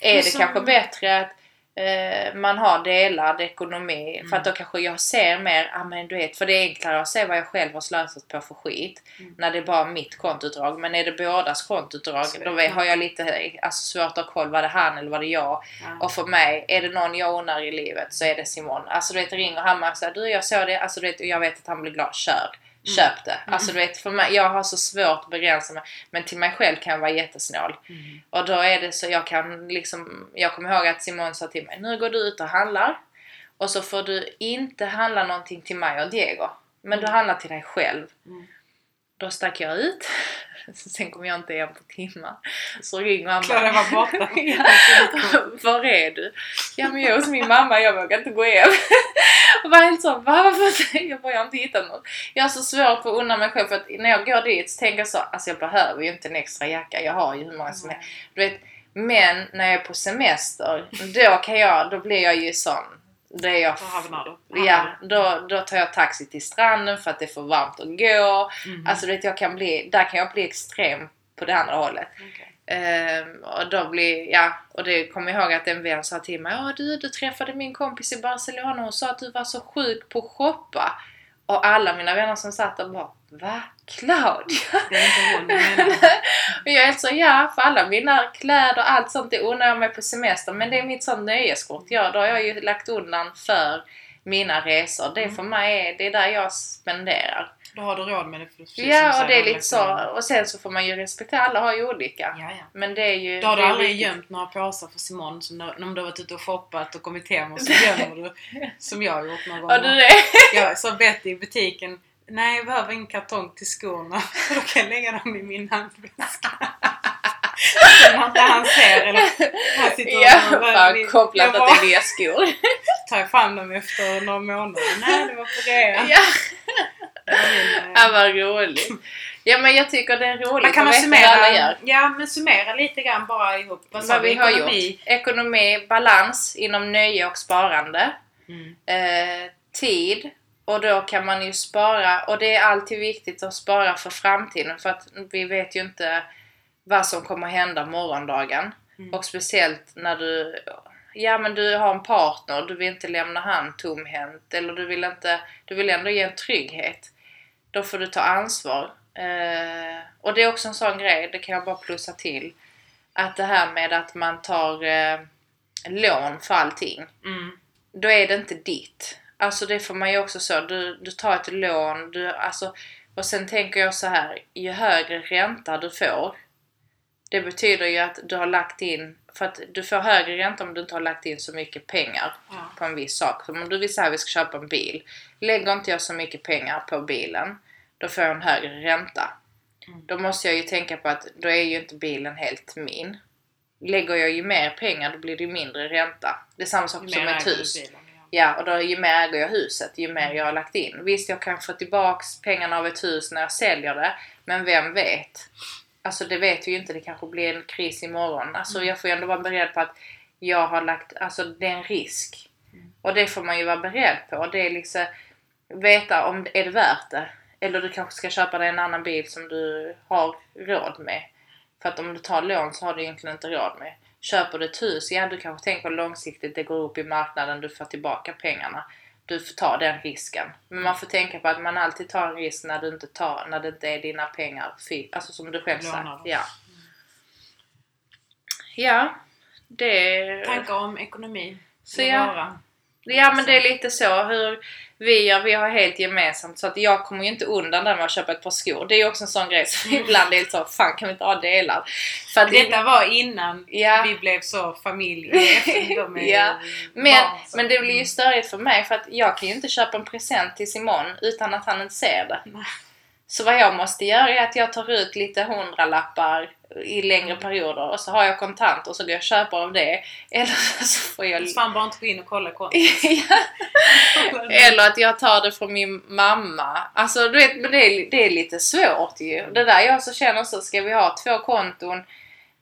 Är Men det som- kanske bättre att eh, man har delad ekonomi? För att då kanske jag ser mer, ah, men du vet, för det är enklare att se vad jag själv har slösat på för skit. Mm. När det är bara mitt kontoutdrag. Men är det bådas kontoutdrag, Så då har jag lite alltså, svårt att ha koll. Var det han eller var det jag? ja. Och för mig, är det någon jag undrar i livet så är det Simon. Alltså du vet, ringer han och säger du jag såg det, alltså du vet, jag vet att han blir glad. Kör! Köp det! Alltså du vet, för mig, jag har så svårt att begränsa mig. Men till mig själv kan jag vara jättesnål. Mm. Och då är det så jag kan liksom, jag kommer ihåg att Simon sa till mig, nu går du ut och handlar. Och så får du inte handla någonting till mig och Diego. Men du handlar till dig själv. Mm. Då stack jag ut. [laughs] Sen kom jag inte igen på timmar. Så ringer han Klara var borta. [laughs] ja. Var är du? Ja men jag är hos min mamma, jag vågar inte gå hem. [laughs] Var helt så, va? Varför? Jag bara, jag har inte hittat något. Jag har så svårt för att unna mig själv för att när jag går dit så tänker jag så, alltså jag behöver ju inte en extra jacka. Jag har ju hur många som helst. Du vet, men när jag är på semester, då kan jag, då blir jag ju sån. Då är jag. Ja, då, då tar jag taxi till stranden för att det är för varmt att gå. Mm. Alltså du vet, jag kan bli, där kan jag bli extrem på det andra hållet. Okej. Ehm, och då blir, ja, och det kommer jag ihåg att en vän sa till mig Ja du, du träffade min kompis i Barcelona och sa att du var så sjuk på att shoppa. Och alla mina vänner som satt där bara Va? Claudia? Det är inte hon. [laughs] Och jag är så ja, för alla mina kläder och allt sånt det unnar jag mig på semester. Men det är mitt sånt nöjeskort. Ja, då har jag ju lagt undan för mina resor. Det för mig är, det är där jag spenderar. Då har du råd med det. För, som Ja, och det är lite så. Och sen så får man ju respektera, alla har ju olika. Ja, ja. Men det är ju... Då har du aldrig viktigt. gömt några påsar för Simon som när, om du har varit ute och shoppat och kommit hem och så [laughs] gömmer du som jag har gjort några Har gånger. du [laughs] det? Jag sa Betty i butiken Nej, jag behöver en kartong till skorna. För [laughs] då kan jag lägga dem i min handväska. När inte han ser eller han sitter och Ja, bara- kopplat jag att det är nya skor. tar jag fram dem efter några månader. Nej, det var på rea. Ja, Ja vad roligt. Ja men jag tycker det är roligt Men kan att man veta vad alla summera? gör. Ja, men summera lite grann bara ihop. Vad Vad vi har Ekonomi. gjort. Ekonomi, balans inom nöje och sparande. Mm. Eh, tid. Och då kan man ju spara. Och det är alltid viktigt att spara för framtiden. För att vi vet ju inte vad som kommer hända morgondagen. Mm. Och speciellt när du Ja men du har en partner, du vill inte lämna han tomhänt. Eller du vill inte... Du vill ändå ge en trygghet. Då får du ta ansvar. Eh, och det är också en sån grej, det kan jag bara plussa till. Att det här med att man tar eh, lån för allting. Mm. Då är det inte ditt. Alltså det får man ju också så. Du, du tar ett lån. Du, alltså, och sen tänker jag så här. Ju högre ränta du får. Det betyder ju att du har lagt in. För att du får högre ränta om du inte har lagt in så mycket pengar Ja. på en viss sak. Som om du vill säga att vi ska köpa en bil. Lägger inte jag så mycket pengar på bilen. Då får jag en högre ränta. Mm. Då måste jag ju tänka på att då är ju inte bilen helt min. Lägger jag ju mer pengar då blir det ju mindre ränta. Det är samma sak Ju som mer ett hus. bilen, ja. Ja, och då ju mer äger jag huset, ju mer jag har lagt in. Visst, jag kan få tillbaks pengarna av ett hus när jag säljer det, men vem vet? Alltså det vet vi ju inte, det kanske blir en kris imorgon. Alltså jag får ju ändå vara beredd på att jag har lagt, alltså det är en risk. Och det får man ju vara beredd på. Det är liksom, veta om det är det värt det. Eller du kanske ska köpa dig en annan bil som du har råd med. För att om du tar lån så har du egentligen inte råd med. Köper du ett hus, ja du kanske tänker långsiktigt, det går upp i marknaden, du får tillbaka pengarna. Du får ta den risken. Men man får tänka på att man alltid tar en risk när du inte tar, när det inte är dina pengar. Alltså som du själv sagt. Ja. Ja. Det... Tankar om ekonomi. Så ja. Ja men det är lite så hur vi gör, vi har helt gemensamt så att jag kommer ju inte undan där med att köpa ett par skor. Det är ju också en sån grej som [laughs] ibland är så, fan kan vi inte ha delar? För att Detta var innan Ja. vi blev så familj. [laughs] Ja, Men, barn, så- men det blir ju störigt för mig för att jag kan ju inte köpa en present till Simon utan att han inte ser det. Så vad jag måste göra är att jag tar ut lite hundralappar i längre perioder och så har jag kontant och så går jag och köper av det. [laughs] Eller så får jag... Fan bara inte gå in och kolla [laughs] kontot. Eller att jag tar det från min mamma. Alltså du vet, men det är, det är lite svårt ju. Det där jag så känner så, ska vi ha två konton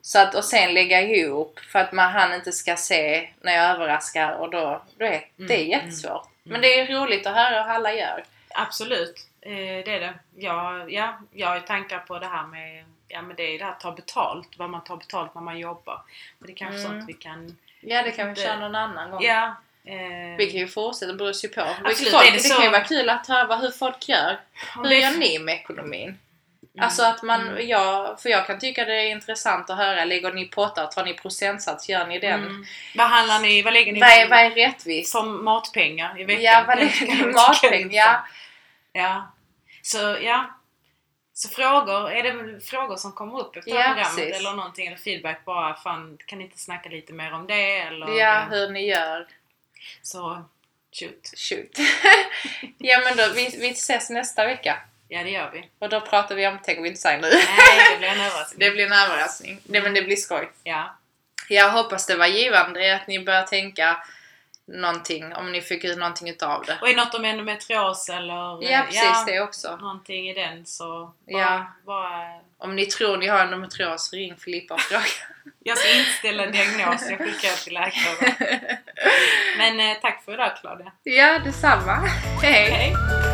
så att, och sen lägga ihop för att man han inte ska se när jag överraskar och då, du vet, det är Mm, jättesvårt. Men det är roligt att höra hur alla gör. Absolut, det är det. Ja, ja, jag har tankar på det här med Ja men det är det här att ta betalt, vad man tar betalt när man jobbar. Men det är kanske Mm. sånt vi kan... Ja det kan vi köra någon annan gång. Ja. Eh, Vi kan ju fortsätta, det beror ju på. Absolut, folk, det, det kan ju vara kul att höra hur folk gör. Hur det gör ni med ekonomin? Mm, Alltså att man, mm, ja, för jag kan tycka det är intressant att höra, lägger ni pottar, tar ni procentsats, gör ni den? mm. Vad handlar ni, vad lägger ni Vad är, vad är rättvist? som matpengar i veckan? Ja, vad lägger ni vi tycka är matpeng? Ja, intressant. Ja. Så ja. Så frågor, är det frågor som kommer upp efter Ja, programmet precis. eller någonting eller feedback bara fan kan ni inte snacka lite mer om det eller ja, hur ni gör. så shoot. Shoot. [laughs] ja men då, vi, vi ses nästa vecka. Ja det gör vi. Och då pratar vi om, tänker vi inte säga nu. Nej det blir en överraskning. [laughs] Det blir en överraskning. Nej men det blir skoj. Ja. Jag hoppas det var givande att ni börjar tänka någonting, om ni fick ut någonting utav det. Och är något om endometrios eller Ja precis det också. någonting i den så bara, Ja. bara Om ni tror ni har endometrios, ring Filippa och fråga. [laughs] jag ska inställa diagnos, jag skickar till läkare. [laughs] Men eh, tack för idag Claudia. ja, detsamma. Hej! Hej!